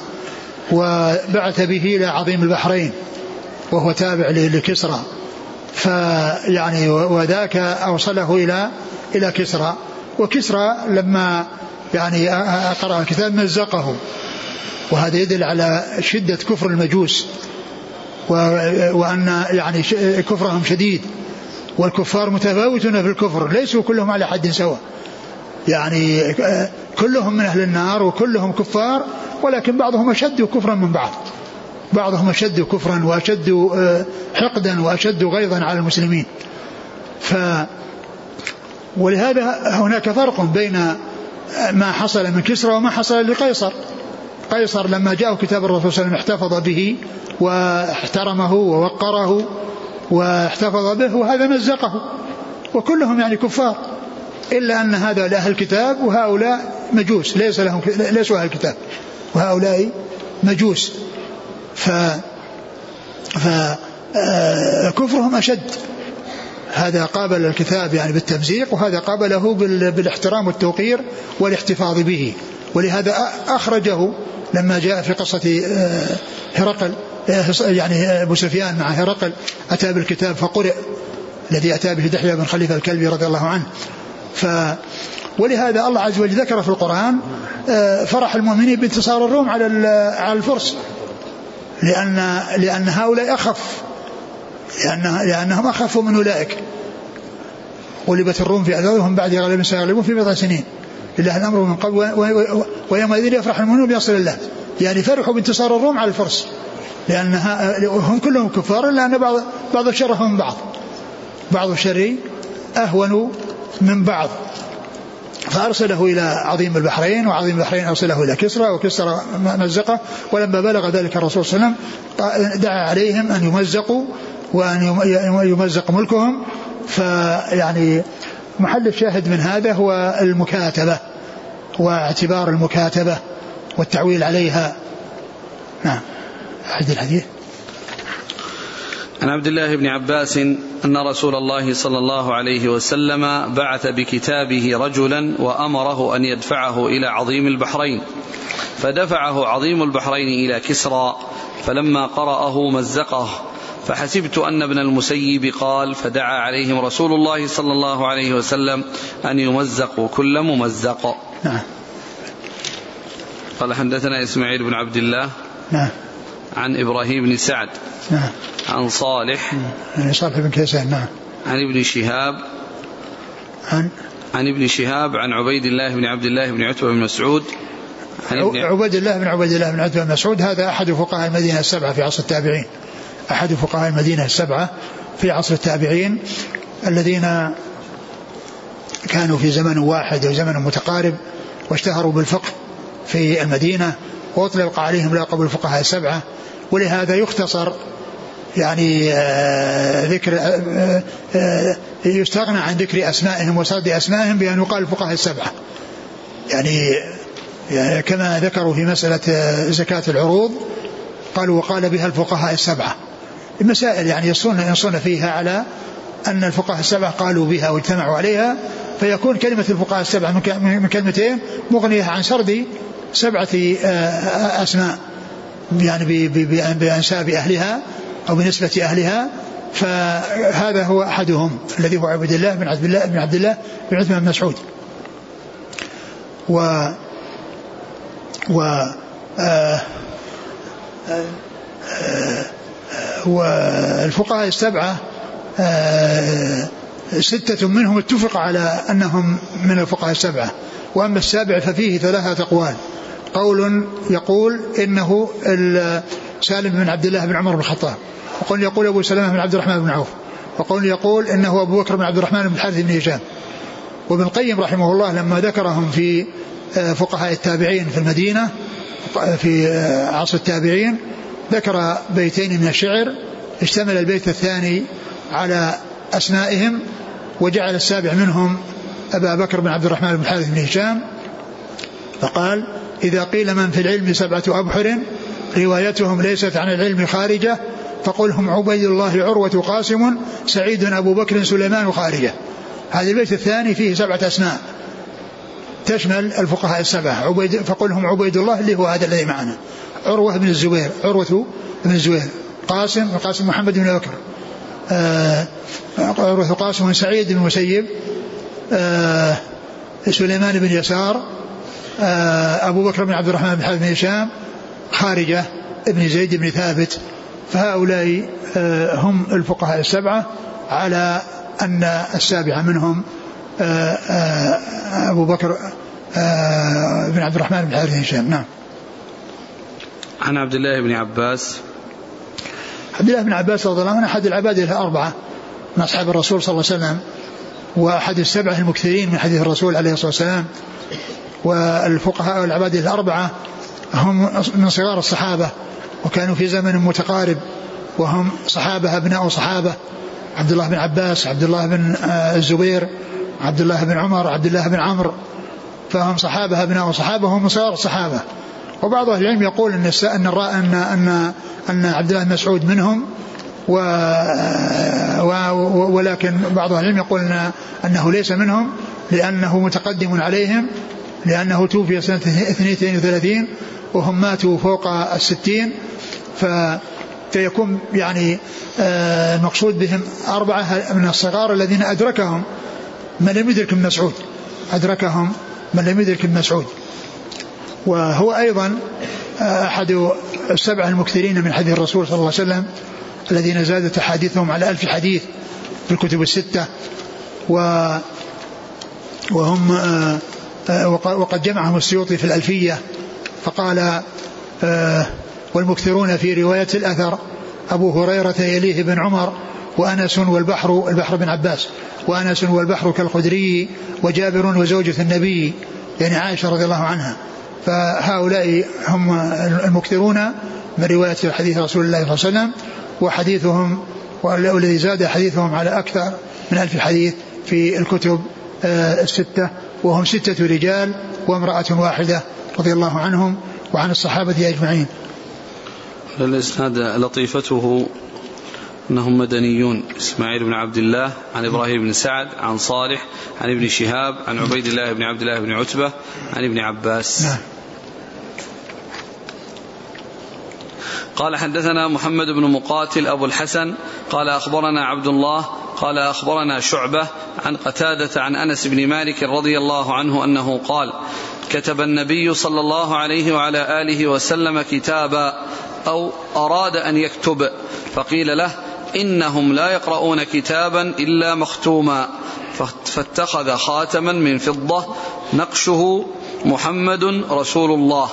وبعث به إلى عظيم البحرين وهو تابع لكسرى. فيعني وذاك أوصله إلى إلى كسرى. وكسرى لما يعني قرأ الكتاب مزقه. وهذا يدل على شدة كفر المجوس. وأن يعني كفرهم شديد. والكفار متفاوتون في الكفر. ليسوا كلهم على حد سواء. يعني كلهم من أهل النار وكلهم كفار ولكن بعضهم أشد كفرا من بعض. بعضهم أشد كفرا وأشد حقدا وأشد غيظا على المسلمين. ف ولهذا هناك فرق بين ما حصل من كسرى وما حصل لقيصر. قيصر لما جاءه كتاب الرسول صلى الله عليه وسلم احتفظ به واحترمه ووقره واحتفظ به وهذا مزقه. وكلهم يعني كفار إلا أن هذا لأهل الكتاب وهؤلاء مجوس ليس لهم ليسوا أهل الكتاب. وهؤلاء مجوس. ف فكفرهم أشد. هذا قابل الكتاب يعني بالتمزيق وهذا قابله بالاحترام والتوقير والاحتفاظ به. ولهذا أخرجه لما جاء في قصة آه، هرقل آه، يعني أبو سفيان مع هرقل أتى بالكتاب فقرئ الذي أتى به دحية بن خليفة الكلبي رضي الله عنه. ف ولهذا الله عز وجل ذكر في القرآن آه، فرح المؤمنين بانتصار الروم على على الفرس لأن لأن هؤلاء أخف. لأن لأنهم أخفوا من أولئك. غلبت الروم في عذابهم بعد غلب سيغلبون في بضع سنين. لله الأمر من قبل ويومئذ يفرح المؤمنون بنصر الله. يعني فرحوا بانتصار الروم على الفرس. لأن هم كلهم كفار إلا أن بعض بعض الشر من بعض. بعض الشر أهون من بعض. فأرسله إلى عظيم البحرين وعظيم البحرين أرسله إلى كسرى وكسرى مزقة. ولما بلغ ذلك الرسول صلى الله عليه وسلم دعا عليهم أن يمزقوا وأن يمزق ملكهم. فيعني محل الشاهد من هذا هو المكاتبة واعتبار المكاتبة والتعويل عليها. نعم. أحد الحديث. عن عبد الله بن عباس أن رسول الله صلى الله عليه وسلم بعث بكتابه رجلا وأمره أن يدفعه إلى عظيم البحرين. فدفعه عظيم البحرين إلى كسرى فلما قرأه مزقه. فحسبت أن ابن المسيب قال فدعا عليهم رسول الله صلى الله عليه وسلم أن يمزقوا كل ممزق. نعم. قال حدثنا إسماعيل بن عبد الله نعم. عن إبراهيم بن سعد نعم. عن صالح يعني صالح بن كيسان نعم. عن ابن شهاب عن؟ عن ابن شهاب عن عبيد الله بن عبد الله بن عتبة بن مسعود عن ابن عبيد الله بن عبيد الله بن عتبة بن مسعود هذا أحد فقهاء المدينة السبعة في عصر التابعين. أحد فقهاء المدينة السبعة في عصر التابعين الذين كانوا في زمن واحد وزمن متقارب واشتهروا بالفقه في المدينة وأطلق عليهم لقب الفقهاء السبعة ولهذا يختصر يعني آه، ذكر آه، آه، يستغنى عن ذكر أسمائهم وسرد أسمائهم بأن يقال الفقهاء السبعة. يعني, يعني كما ذكروا في مسألة زكاة العروض قالوا وقال بها الفقهاء السبعة. المسائل يعني يصون ينصون فيها على أن الفقهاء السبعة قالوا بها واجتمعوا عليها فيكون كلمة الفقهاء السبعة من كلمتين مغنية عن سرد سبعة أسماء يعني بأنساب أهلها أو بنسبة أهلها فهذا هو أحدهم الذي هو عبد الله بن عبد الله بن عبد الله بن عثمان بن مسعود. و و آه آه آه والفقهاء السبعة آه، ستة منهم اتفق على أنهم من الفقهاء السبعة وأما السابع ففيه ثلاثة أقوال. قول يقول إنه سالم بن عبد الله بن عمر بن الخطاب وقول يقول أبو سلمة بن عبد الرحمن بن عوف وقول يقول إنه أبو بكر بن عبد الرحمن بن الحارث بن هشام. وابن القيم رحمه الله لما ذكرهم في آه، فقهاء التابعين في المدينة في آه، عصر التابعين ذكر بيتين من الشعر اشتمل البيت الثاني على أسمائهم وجعل السابع منهم أبا بكر بن عبد الرحمن بن الحارث بن هشام فقال إذا قيل من في العلم سبعة أبحر روايتهم ليست عن العلم خارجة فقل هم عبيد الله عروة قاسم سعيد أبو بكر سليمان خارجة. هذا البيت الثاني فيه سبعة أسماء. تشمل الفقهاء السبعة عبيد فقل هم عبيد الله اللي هو هذا الذي معنا. عروة بن الزبير عروة بن الزبير قاسم وقاسم محمد بن بكر. آه عروة قاسم بن سعيد بن المسيب. آه سليمان بن يسار. آه أبو بكر بن عبد الرحمن بن حارث بن هشام. خارجة ابن زيد بن ثابت. فهؤلاء هم الفقهاء السبعة على أن السابعة منهم أبو بكر بن عبد الرحمن بن حارث بن هشام. نعم. عن عبد الله بن عباس. عبد الله بن عباس رضي الله عنه أحد العباد الأربعة من أصحاب الرسول صلى الله عليه وسلم وأحد السبعة المكثرين من حديث الرسول عليه الصلاة والسلام والفقهاء والعباد الأربعة هم من صغار الصحابة وكانوا في زمن متقارب وهم صحابة أبناء صحابة عبد الله بن عباس عبد الله بن آه، الزبير عبد الله بن عمر عبد الله بن عمرو فهم صحابة أبناء صحابة وهم صغار الصحابة. وبعض أهل العلم يقول أن أن أن أن, أن عبد الله مسعود منهم و ولكن بعض أهل العلم يقول أن أنه ليس منهم لأنه متقدم عليهم لأنه توفي سنة 32 وهم ماتوا فوق الستين ف فيكون يعني آه، المقصود بهم أربعة من الصغار الذين أدركهم من لم يدرك ابن مسعود. أدركهم من لم يدرك ابن مسعود. وهو أيضا آه، أحد السبعة المكثرين من حديث الرسول صلى الله عليه وسلم الذين زادت أحاديثهم على ألف حديث في الكتب الستة. و وهم آه، وقد جمعهم السيوطي في الألفية. فقال والمكثرون في رواية الأثر أبو هريرة يليه بن عمر وأنس والبحر البحر بن عباس وأنس والبحر كالخدري وجابر وزوجة النبي يعني عائشة رضي الله عنها. فهؤلاء هم المكثرون من رواية حديث رسول الله صلى الله عليه وسلم وحديثهم والذي زاد حديثهم على أكثر من ألف حديث في الكتب آه، الستة. وهم ستة رجال وامرأة واحدة رضي الله عنهم وعن الصحابة أجمعين. الإسناد لطيفته أنهم مدنيون. إسماعيل بن عبد الله عن إبراهيم بن سعد عن صالح عن ابن شهاب عن عبيد الله بن عبد الله بن عتبة عن ابن عباس. نعم. قال حدثنا محمد بن مقاتل أبو الحسن. قال أخبرنا عبد الله. قال أخبرنا شعبة عن قتادة عن أنس بن مالك رضي الله عنه أنه قال كتب النبي صلى الله عليه وعلى آله وسلم كتابا أو أراد أن يكتب فقيل له إنهم لا يقرؤون كتابا إلا مختوما. فاتخذ خاتما من فضة نقشه محمد رسول الله.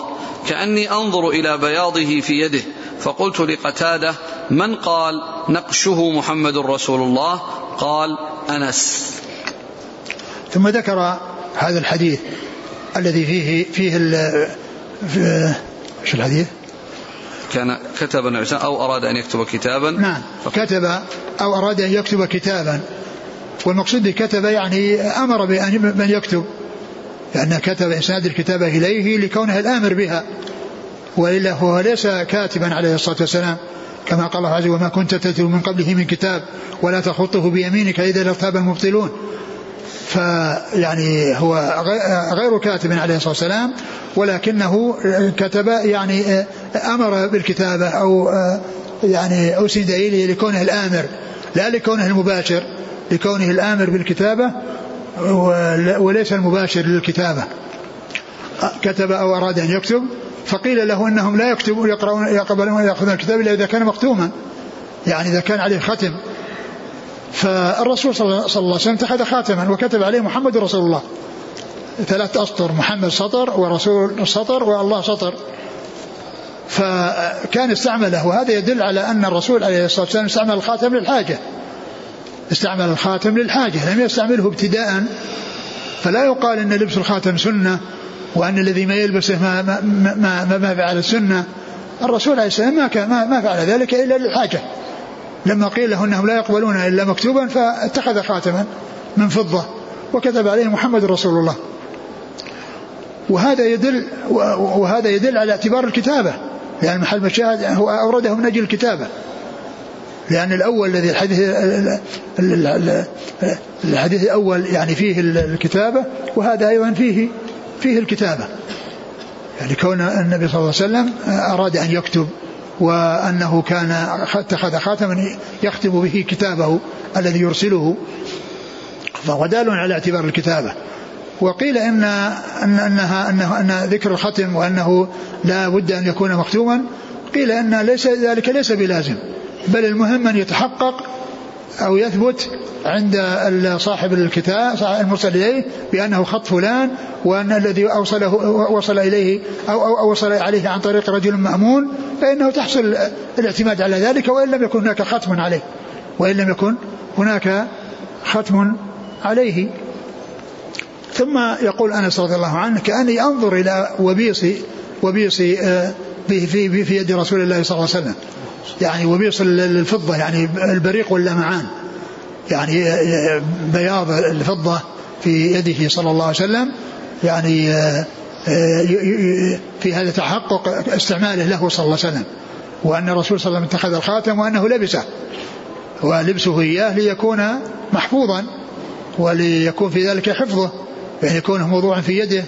كأني أنظر إلى بياضه في يده فقلت لقتادة من قال نقشه محمد رسول الله؟ قال أنس. ثم ذكر هذا الحديث الذي فيه فيه في شو الحديث؟ كان كتب النبي أو أراد أن يكتب كتابا. نعم. كتب أو أراد أن يكتب كتابا. والمقصود بكتب يعني أمر بأن من يكتب. لأن كتب إسناد الكتابة إليه لكونه الآمر بها. وإلا هو ليس كاتبا عليه الصلاة والسلام. كما قال الله عز وجل وما كنت تتلو من قبله من كتاب ولا تخطه بيمينك إذا لارتاب المبطلون. فيعني هو غير كاتب عليه الصلاة والسلام ولكنه كتب يعني أمر بالكتابة أو يعني أسند إليه لكونه الآمر لا لكونه المباشر لكونه الآمر بالكتابة وليس المباشر للكتابة. كتب أو أراد أن يكتب فقيل له إنهم لا يكتبون يقرؤون يقبلون يأخذون الكتاب إلا إذا كان مختوما. يعني إذا كان عليه ختم فالرسول صلى الله عليه وسلم اتخذ خاتما وكتب عليه محمد رسول الله. ثلاث أسطر محمد سطر ورسول سطر والله سطر. فكان استعمله وهذا يدل على أن الرسول عليه الصلاة والسلام استعمل الخاتم للحاجة. استعمل الخاتم للحاجة لم يستعمله ابتداء. فلا يقال أن لبس الخاتم سنة وأن الذي ما يلبسه ما, ما, ما, ما, ما فعل السنة. الرسول عليه السلام ما, ما, ما فعل ذلك إلا للحاجة. لما قيل له إنهم لا يقبلون إلا مكتوبا فاتخذ خاتما من فضة وكتب عليه محمد رسول الله. وهذا يدل وهذا يدل على اعتبار الكتابة. لأن محل مشاهد هو أورده من أجل الكتابة. لأن الأول الذي الحديث الحديث الأول يعني فيه الكتابة وهذا أيضا فيه فيه الكتابة. يعني كون النبي صلى الله عليه وسلم أراد أن يكتب وأنه كان اتخذ خاتما يختم به كتابه الذي يرسله فهو دال على اعتبار الكتابة. وقيل إن أن أنها أنه أن ذكر الختم وأنه لا بد أن يكون مختوما قيل أن ليس ذلك ليس بلازم بل المهم أن يتحقق أو يثبت عند صاحب الكتاب المرسل إليه بأنه خط فلان وأن الذي أوصله وصل إليه أو, أو, وصل عليه عن طريق رجل مأمون فإنه تحصل الاعتماد على ذلك وإن لم يكن هناك ختم عليه. وإن لم يكن هناك ختم عليه. ثم يقول أنس رضي الله عنه كأني أنظر إلى وبيص وبيص آه، في, في, في يد رسول الله صلى الله عليه وسلم. يعني وبيص الفضة يعني البريق واللمعان. يعني بياض الفضة في يده صلى الله عليه وسلم. يعني آه، آه، في هذا تحقق استعماله له صلى الله عليه وسلم. وأن الرسول صلى الله عليه وسلم اتخذ الخاتم وأنه لبسه. ولبسه إياه ليكون محفوظا وليكون في ذلك حفظه. يعني يكونه موضوعا في يده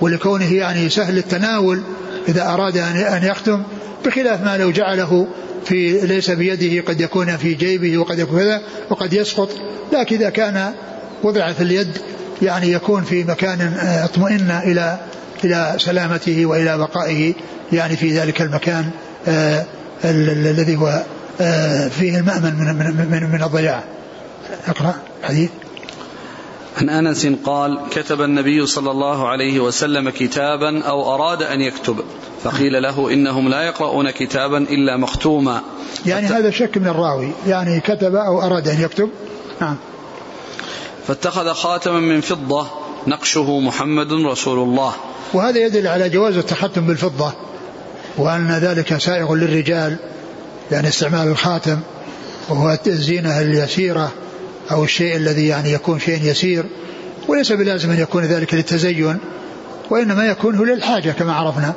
ولكونه يعني سهل التناول إذا أراد أن يختم بخلاف ما لو جعله في ليس بيده قد يكون في جيبه وقد يكون كذا وقد يسقط لكن إذا كان وضع في اليد يعني يكون في مكان آه، اطمئن إلى إلى سلامته وإلى بقائه يعني في ذلك المكان آه، الذي هو آه، فيه المأمن من من من, الضياع. أقرأ حديث. عن أنس قال كتب النبي صلى الله عليه وسلم كتابا أو أراد أن يكتب فقيل له إنهم لا يقرؤون كتابا إلا مختوما. يعني هذا شك من الراوي يعني كتب أو أراد أن يكتب؟ نعم. فاتخذ خاتما من فضة نقشه محمد رسول الله. وهذا يدل على جواز التختم بالفضة وأن ذلك سائغ للرجال يعني استعمال الخاتم وهو الزينة اليسيرة. أو الشيء الذي يعني يكون شيء يسير وليس بلازم أن يكون ذلك للتزين وإنما يكون هو للحاجة كما عرفنا.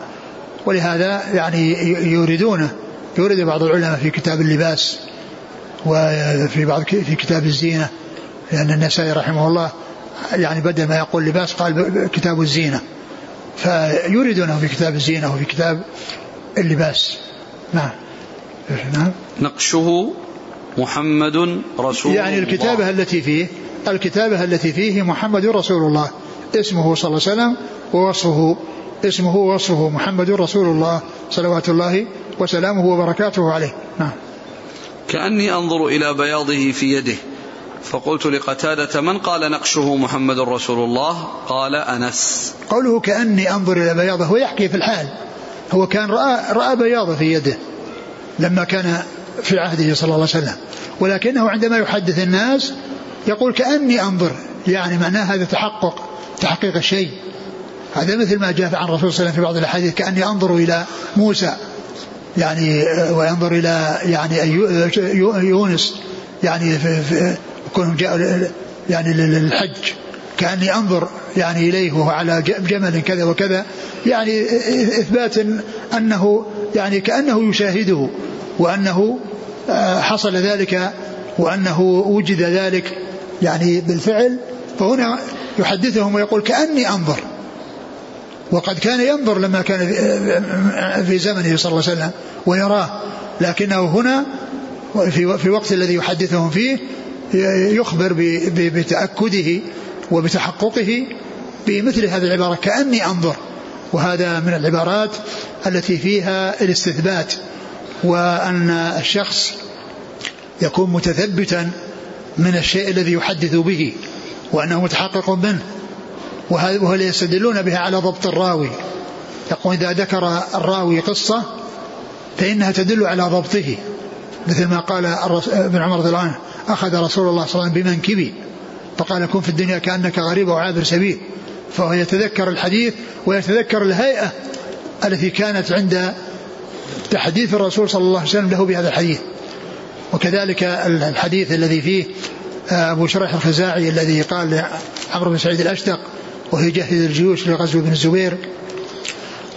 ولهذا يعني يوردونه يورد بعض العلماء في كتاب اللباس وفي بعض في كتاب الزينة لأن النسائي رحمه الله يعني بدل ما يقول لباس قال كتاب الزينة. فيوردونه في كتاب الزينة وفي كتاب اللباس. نعم. نعم. نقشه محمد رسول يعني الكتابة الله. التي فيه الكتابة التي فيه محمد رسول الله. اسمه صلى الله عليه وسلم ووصفه اسمه ووصفه محمد رسول الله صلوات الله وسلامه وبركاته عليه. نعم. كأني أنظر إلى بياضه في يده فقلت لقتادة من قال نقشه محمد رسول الله؟ قال أنس. قوله كأني أنظر إلى بياضه هو يحكي في الحال. هو كان رأى, رأى بياضه في يده. لما كان في عهده صلى الله عليه وسلم. ولكنه عندما يحدث الناس يقول كأني أنظر. يعني معناه هذا تحقق تحقيق الشيء هذا مثل ما جاء عن الرسول صلى الله عليه وسلم في بعض الأحاديث كأني أنظر إلى موسى. يعني وينظر إلى يعني يونس. يعني كونهم جاءوا يعني للحج. كأني أنظر يعني إليه وهو على جمل كذا وكذا. يعني إثبات أنه يعني كأنه يشاهده. وأنه آه، حصل ذلك وأنه وجد ذلك يعني بالفعل. فهنا يحدثهم ويقول كأني أنظر وقد كان ينظر لما كان في زمنه صلى الله عليه وسلم ويراه. لكنه هنا في وقت الذي يحدثهم فيه يخبر بتأكده وبتحققه بمثل هذه العبارة كأني أنظر. وهذا من العبارات التي فيها الاستثبات. وأن الشخص يكون متثبتا من الشيء الذي يحدث به وأنه متحقق منه وهل يستدلون بها على ضبط الراوي. يقول إذا ذكر الراوي قصة فإنها تدل على ضبطه مثل ما قال ابن عمر رضي الله عنه أخذ رسول الله صلى الله عليه وسلم بمنكبي فقال كن في الدنيا كأنك غريب أو عابر سبيل. فهو يتذكر الحديث ويتذكر الهيئة التي كانت عند تحديث الرسول صلى الله عليه وسلم له بهذا الحديث. وكذلك الحديث الذي فيه آه، أبو شريح الخزاعي الذي قال عمرو بن سعيد الأشتق وهي جهز الجيوش لغزو بن الزبير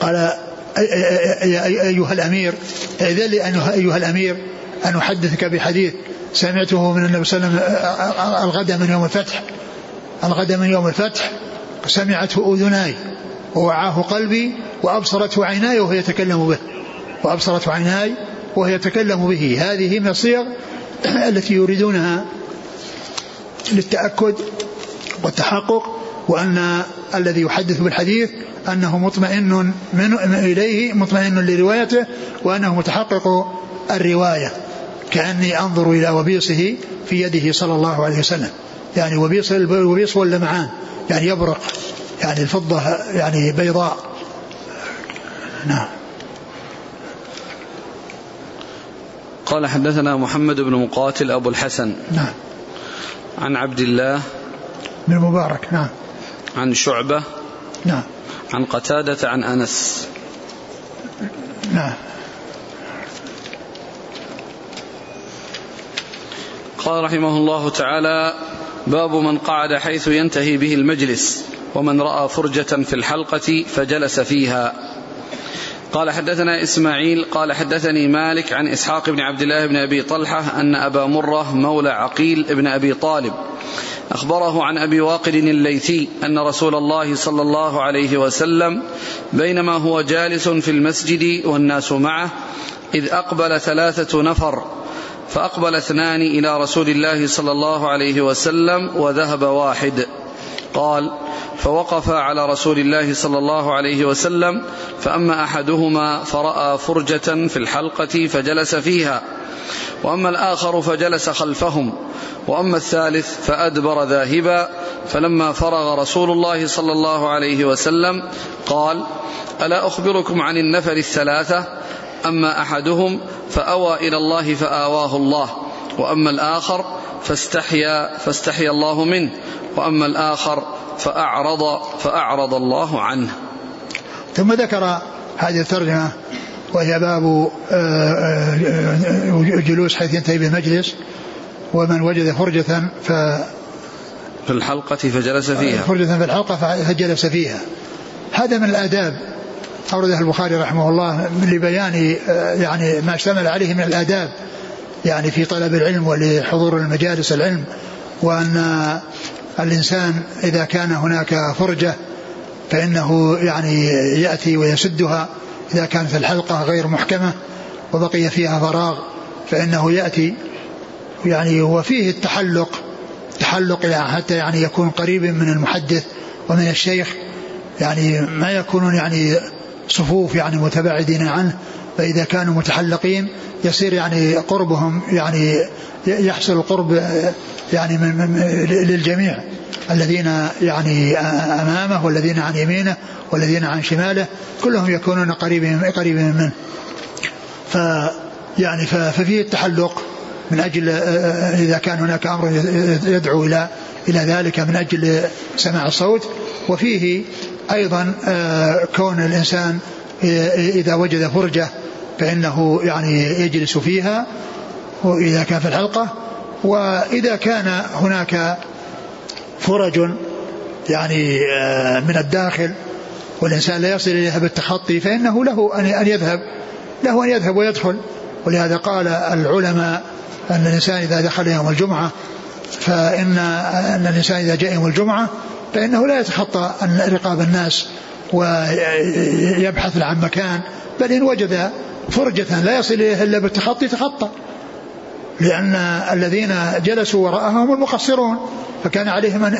قال أيها الأمير إذن لي أيها الأمير أن أحدثك بحديث سمعته من النبي صلى الله عليه وسلم آه، الغد من يوم الفتح الغد من يوم الفتح سمعته أذناي ووعاه قلبي وأبصرته عيناي وهو يتكلم به. وأبصرته عيناي وهو يتكلم به. هذه من الصيغ التي يريدونها للتأكد والتحقق وأن الذي يحدث بالحديث أنه مطمئن من إليه مطمئن لروايته وأنه متحقق الرواية. كأني أنظر إلى وبيصه في يده صلى الله عليه وسلم. يعني وبيص الوبيص واللمعان يعني يبرق يعني الفضة يعني بيضاء. نعم. قال حدثنا محمد بن مقاتل أبو الحسن. نعم. عن عبد الله بن المبارك نعم. عن شعبة. نعم. عن قتادة عن أنس. نعم. قال رحمه الله تعالى باب من قعد حيث ينتهي به المجلس ومن رأى فرجة في الحلقة فجلس فيها. قال حدثنا إسماعيل قال حدثني مالك عن إسحاق بن عبد الله بن أبي طلحة أن أبا مرة مولى عقيل بن أبي طالب أخبره عن أبي واقد الليثي أن رسول الله صلى الله عليه وسلم بينما هو جالس في المسجد والناس معه إذ أقبل ثلاثة نفر فأقبل اثنان إلى رسول الله صلى الله عليه وسلم وذهب واحد. قال فوقف على رسول الله صلى الله عليه وسلم فأما أحدهما فرأى فرجة في الحلقة فجلس فيها وأما الآخر فجلس خلفهم وأما الثالث فأدبر ذاهبا فلما فرغ رسول الله صلى الله عليه وسلم قال ألا أخبركم عن النفر الثلاثة؟ أما أحدهم فأوى إلى الله فآواه الله وأما الآخر فاستحيا فاستحيا الله منه وأما الآخر فأعرض فأعرض الله عنه. ثم ذكر هذه الترجمة وهي باب آه، آه، جلوس حيث ينتهي بالمجلس ومن وجد فرجة ف في الحلقة فجلس فيها. فرجة في الحلقة فجلس فيها. هذا من الآداب أورده البخاري رحمه الله لبيان آه، يعني ما اشتمل عليه من الآداب يعني في طلب العلم ولحضور المجالس العلم وأن الإنسان إذا كان هناك فرجة فإنه يعني يأتي ويسدها. إذا كانت الحلقة غير محكمة وبقي فيها فراغ فإنه يأتي. يعني وفيه التحلق تحلق يعني حتى يعني يكون قريب من المحدث ومن الشيخ. يعني ما يكونون يعني صفوف يعني متباعدين عنه. فإذا كانوا متحلقين يصير يعني قربهم يعني يحصل القرب يعني من للجميع الذين يعني أمامه والذين عن يمينه والذين عن شماله كلهم يكونون قريبين قريبين منه. ف يعني ففيه التحلق من أجل إذا كان هناك أمر يدعو إلى إلى ذلك من أجل سماع الصوت وفيه أيضا كون الإنسان إذا وجد فرجة فإنه يعني يجلس فيها واذا كان في الحلقة وإذا كان هناك فرج يعني آه، من الداخل والإنسان لا يصل إليها بالتخطي فإنه له أن يذهب له أن يذهب ويدخل. ولهذا قال العلماء أن الإنسان إذا دخل يوم الجمعة فإن أن الإنسان إذا جاء يوم الجمعة فإنه لا يتخطى رقاب الناس ويبحث عن مكان بل إن وجد فرجة لا يصل إليها إلا بالتخطي تخطى. لأن الذين جلسوا وراءهم المقصرون فكان عليهم أن,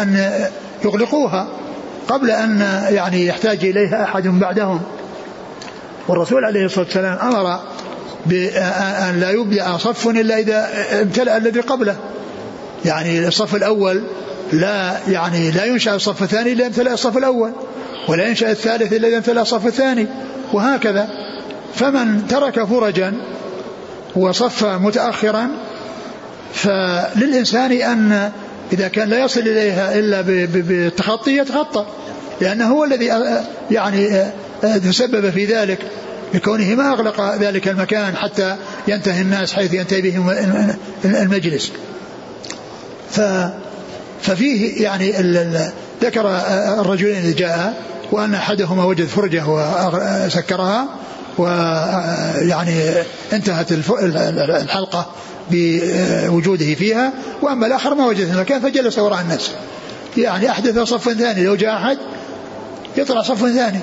أن يغلقوها قبل أن يعني يحتاج إليها أحد بعدهم. والرسول عليه الصلاة والسلام أمر بأن لا يبدأ صف إلا إذا امتلأ الذي قبله. يعني الصف الأول لا يعني لا ينشأ الصف الثاني إلا امتلأ الصف الأول. ولا ينشأ الثالث إلا إذا امتلأ الصف الثاني وهكذا. فمن ترك فرجا وصف متأخرا فللإنسان أن إذا كان لا يصل إليها إلا بالتخطي يتخطى. لأنه هو الذي يعني تسبب في ذلك. بكونه ما أغلق ذلك المكان حتى ينتهي الناس حيث ينتهي بهم المجلس. ف ففيه يعني ذكر الرجلين اللي جاء وأن أحدهما وجد فرجة وسكرها ويعني انتهت الحلقة بوجوده فيها وأما الآخر ما وجد المكان فجلس وراء الناس. يعني أحدث صف ثاني لو جاء أحد يطلع صف ثاني.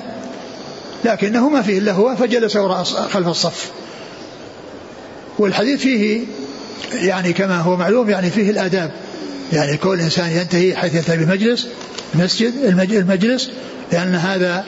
لكنه ما فيه إلا هو فجلس وراء خلف الصف. والحديث فيه يعني كما هو معلوم يعني فيه الآداب. يعني كل إنسان ينتهي حيث ينتهي بمجلس مسجد المجلس لأن هذا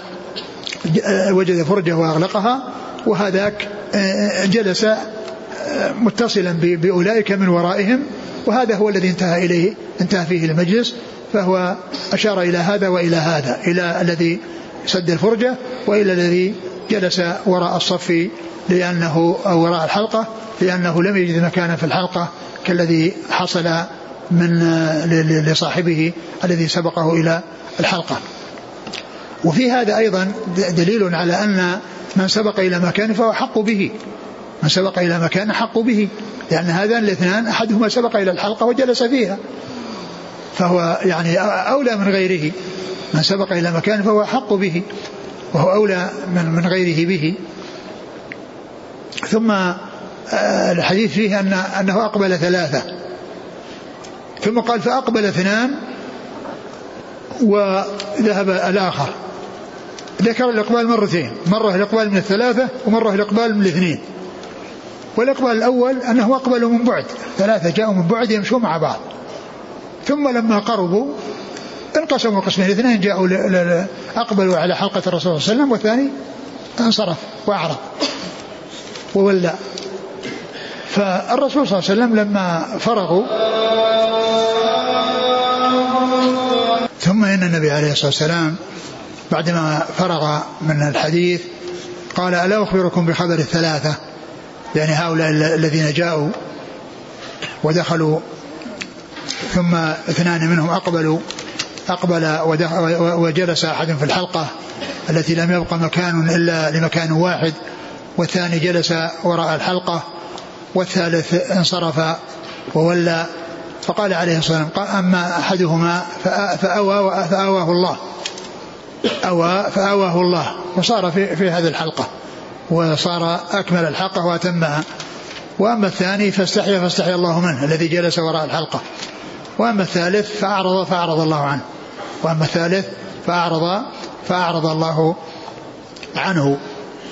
وجد فرجة وأغلقها وهذاك آه، جلس آه، متصلا بأولئك من ورائهم وهذا هو الذي انتهى إليه انتهى فيه المجلس فهو أشار إلى هذا وإلى هذا إلى الذي سد الفرجة وإلى الذي جلس وراء الصف لأنه أو وراء الحلقة لأنه لم يجد مكانا في الحلقة كالذي حصل من آه، لصاحبه الذي سبقه إلى الحلقة. وفي هذا أيضا دليل على أن من سبق إلى مكان فهو حق به. من سبق إلى مكان حق به. لأن هذان الاثنان أحدهما سبق إلى الحلقة وجلس فيها. فهو يعني أولى من غيره. من سبق إلى مكان فهو أحق به. وهو أولى من, من غيره به. ثم آه، الحديث فيه أن أنه أقبل ثلاثة. ثم قال فأقبل اثنان وذهب الآخر. ذكر الإقبال مرتين مرة الإقبال من الثلاثة ومرة الإقبال من الاثنين. والإقبال الأول أنه أقبلوا من بعد ثلاثة جاءوا من بعد يمشون مع بعض. ثم لما قربوا انقسموا قسمين الاثنين جاءوا أقبلوا على حلقة الرسول صلى الله عليه وسلم والثاني انصرف وأعرض وولى. فالرسول صلى الله عليه وسلم لما فرغوا ثم إن النبي عليه الصلاة والسلام بعدما فرغ من الحديث قال ألا أخبركم بخبر الثلاثة؟ يعني هؤلاء الذين جاءوا ودخلوا ثم اثنان منهم أقبلوا أقبل وجلس أحد في الحلقة التي لم يبق مكان إلا لمكان واحد والثاني جلس وراء الحلقة والثالث انصرف وولى فقال عليه الصلاة والسلام أما أحدهما فأوى فأواه الله. أوى فأواه الله. وصار في, في هذه الحلقة. وصار أكمل الحلقة وأتمها. وأما الثاني فاستحيا فاستحيا الله منه الذي جلس وراء الحلقة. وأما الثالث فأعرض فأعرض الله عنه. وأما الثالث فأعرض فأعرض الله عنه.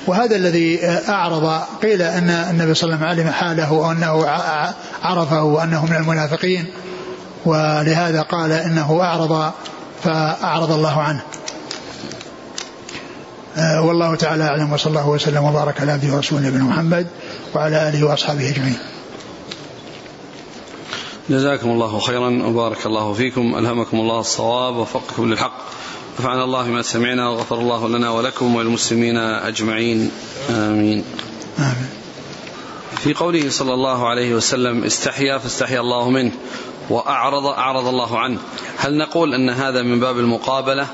وهذا الذي أعرض قيل أن النبي صلى الله عليه وسلم علم حاله وأنه عرفه وأنه من المنافقين ولهذا قال إنه أعرض فأعرض الله عنه. آه، والله تعالى أعلم وصلى الله وسلم وبارك على عبده ورسوله نبينا محمد وعلى آله وأصحابه أجمعين. جزاكم الله خيرا وبارك الله فيكم ألهمكم الله الصواب ووفقكم للحق. نفعنا الله بما سمعنا وغفر الله لنا ولكم وللمسلمين أجمعين. آمين. آمين. في قوله صلى الله عليه وسلم استحيا فاستحيا الله منه وأعرض أعرض الله عنه. هل نقول أن هذا من باب المقابلة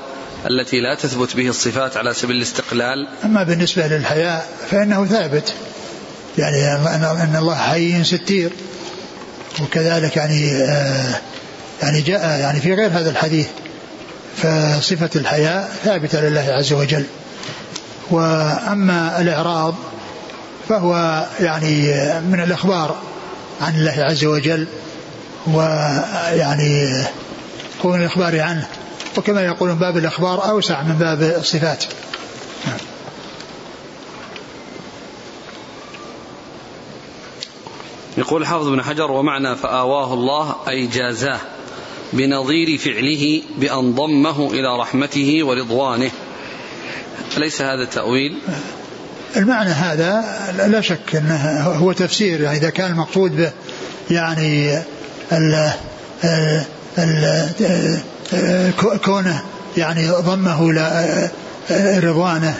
التي لا تثبت به الصفات على سبيل الاستقلال؟ أما بالنسبة للحياء فإنه ثابت. يعني أن الله حي ستير. وكذلك يعني آه يعني جاء يعني في غير هذا الحديث. فصفة الحياء ثابتة لله عز وجل. وأما الإعراض فهو يعني من الإخبار عن الله عز وجل ويعني كون الإخبار عنه. وكما يقولون باب الإخبار أوسع من باب الصفات. يقول حافظ بن حجر ومعنى فآواه الله أي جازاه. بنظير فعله بأن ضمه إلى رحمته ورضوانه. أليس هذا التأويل المعنى هذا لا شك أنه هو تفسير يعني إذا كان المقصود به يعني ال ال كونه يعني ضمه إلى رضوانه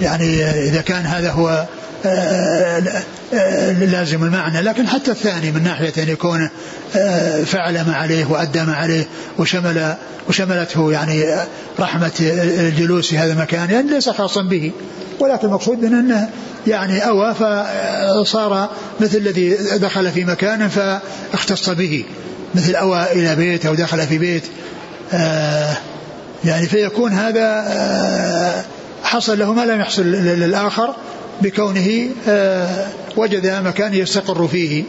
يعني إذا كان هذا هو لازم المعنى. لكن حتى الثاني من ناحية أن يكون فعل ما عليه وأدى ما عليه وشمل وشملته يعني رحمة الجلوس في هذا المكان يعني ليس خاصا به. ولكن المقصود من أنه يعني أوى فصار مثل الذي دخل في مكان فاختص به. مثل أوى إلى بيت أو دخل في بيت آه يعني فيكون هذا آه حصل له ما لم يحصل للآخر. بكونه آه وجد مكان يستقر فيه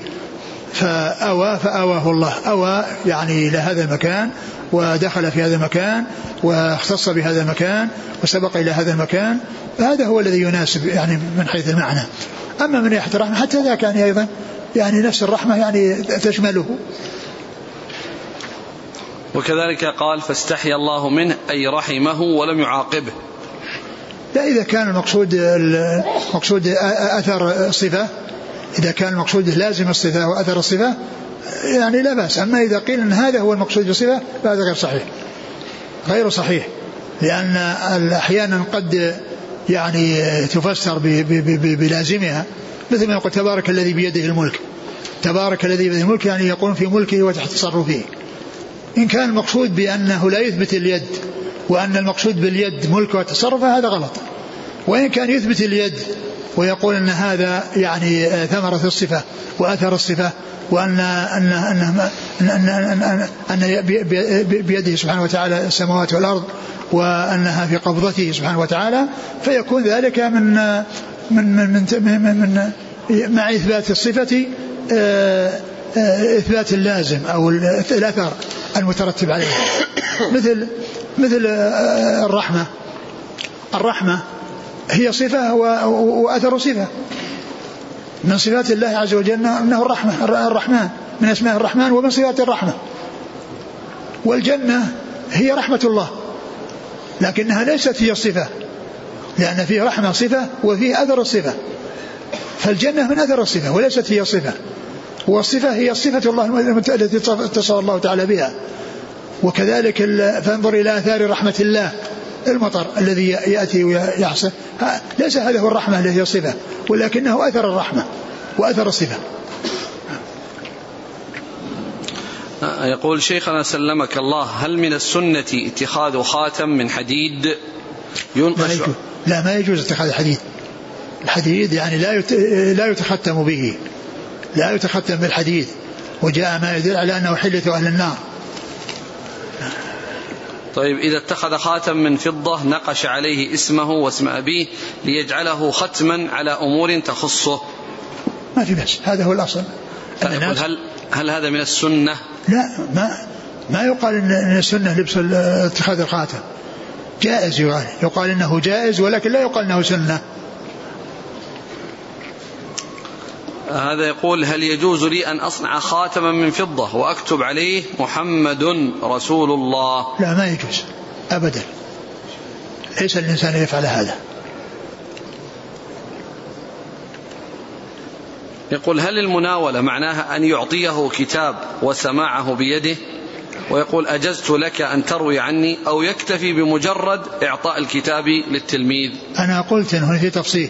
فأوى فأواه الله. أوى يعني إلى هذا المكان ودخل في هذا المكان واختص بهذا المكان وسبق إلى هذا المكان. فهذا هو الذي يناسب يعني من حيث المعنى. أما من ناحية الرحمة حتى ذاك يعني أيضا يعني نفس الرحمة يعني تشمله. وكذلك قال فاستحيا الله منه أي رحمه ولم يعاقبه. لا إذا كان المقصود المقصود أثر الصفة إذا كان المقصود لازم الصفة وأثر الصفة يعني لا بأس. أما إذا قيل أن هذا هو المقصود بالصفة فهذا غير صحيح. غير صحيح لأن أحيانا قد يعني تفسر بلازمها. مثل ما يقول تبارك الذي بيده الملك. تبارك الذي بيده الملك يعني يقول في ملكه وتحت تصرفه. إن كان المقصود بأنه لا يثبت اليد وأن المقصود باليد ملك وتصرف هذا غلط. وإن كان يثبت اليد ويقول أن هذا يعني ثمرة الصفة وأثر الصفة وأن أن أن أن, أن, أن بيده سبحانه وتعالى السماوات والأرض وأنها في قبضته سبحانه وتعالى فيكون ذلك من من من من, من, من مع إثبات الصفة آه، آه، إثبات اللازم أو الأثر. المترتب عليه مثل مثل آه، الرحمة. الرحمة هي صفة وأثر صفة. من صفات الله عز وجل أنه الرحمة الرحمن. من أسماء الرحمن ومن صفات الرحمة. والجنة هي رحمة الله. لكنها ليست هي الصفة. لأن فيه رحمة صفة وفيه أثر الصفة فالجنة من أثر الصفة وليست هي الصفة. والصفة هي صفة الله التي اتصف الله تعالى بها. وكذلك فانظر إلى آثار رحمة الله المطر الذي يأتي ويحصل ليس هذا هو الرحمة الذي هي الصفة ولكنه أثر الرحمة وأثر الصفة. يقول شيخنا سلمك الله هل من السنة اتخاذ خاتم من حديد؟ ينقش لا, لا ما يجوز اتخاذ الحديد الحديد يعني لا لا يتختم به. لا يتختم بالحديد وجاء ما يدل على أنه حلة أهل النار. طيب إذا اتخذ خاتم من فضة نقش عليه اسمه واسم أبيه ليجعله ختما على أمور تخصه. ما في بس هذا هو الأصل. طيب هل هل هذا من السنة؟ لا ما ما يقال ان السنة لبس اتخاذ الخاتم. جائز يقال يقال إنه جائز ولكن لا يقال إنه سنة. هذا يقول هل يجوز لي أن أصنع خاتما من فضة وأكتب عليه محمد رسول الله؟ لا ما يجوز. أبدا. ليس الإنسان يفعل هذا. يقول هل المناولة معناها أن يعطيه كتاب وسماعه بيده؟ ويقول أجزت لك أن تروي عني أو يكتفي بمجرد إعطاء الكتاب للتلميذ؟ أنا قلت أنه في تفصيل.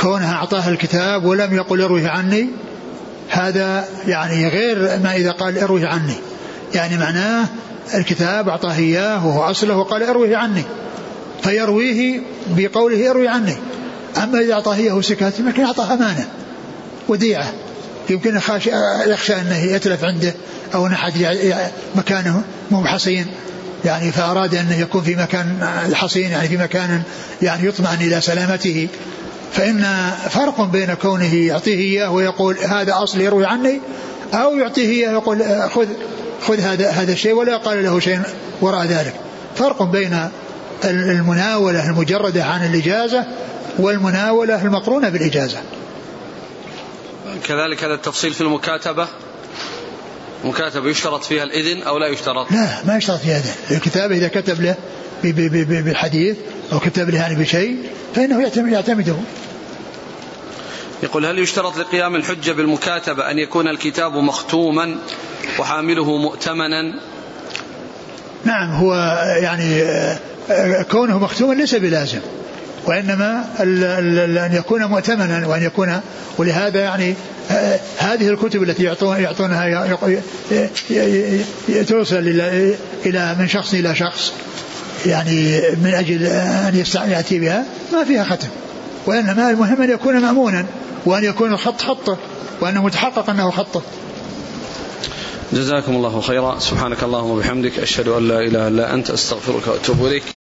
كونها أعطاه الكتاب ولم يقل اروه عني هذا يعني غير ما إذا قال اروه عني. يعني معناه الكتاب أعطاه إياه وهو أصله وقال اروه عني. فيرويه بقوله اروي عني. أما إذا أعطاه إياه سكات يمكن أعطاه أمانة وديعة. يمكن يخشى أنه يتلف عنده أو أن أحد مكانه مو حصين يعني فأراد أن يكون في مكان الحصين يعني في مكان يعني يطمئن إلى سلامته. فإن فرق بين كونه يعطيه إياه ويقول هذا أصل يروي عني أو يعطيه إياه ويقول خذ خذ هذا هذا الشيء ولا قال له شيء وراء ذلك. فرق بين المناولة المجردة عن الإجازة والمناولة المقرونة بالإجازة. كذلك هذا التفصيل في المكاتبة. مكاتبة يشترط فيها الإذن أو لا يشترط؟ لا ما يشترط فيها إذن. الكتابة إذا كتب له بالحديث أو كتب له يعني بشيء فإنه يعتمده. يقول هل يشترط لقيام الحجة بالمكاتبة أن يكون الكتاب مختوما وحامله مؤتمنا؟ نعم هو يعني كونه مختوما ليس بلازم وإنما أن يكون مؤتمنا وأن يكون ولهذا يعني هذه الكتب التي يعطونها توصل إلى من شخص إلى شخص يعني من أجل أن يأتي بها ما فيها ختم. وإنما المهم أن يكون مأمونا وأن يكون الخط خطه وأنه متحقق أنه خطه. جزاكم الله خيرا. سبحانك اللهم وبحمدك أشهد أن لا إله إلا أنت أستغفرك وأتوب إليك.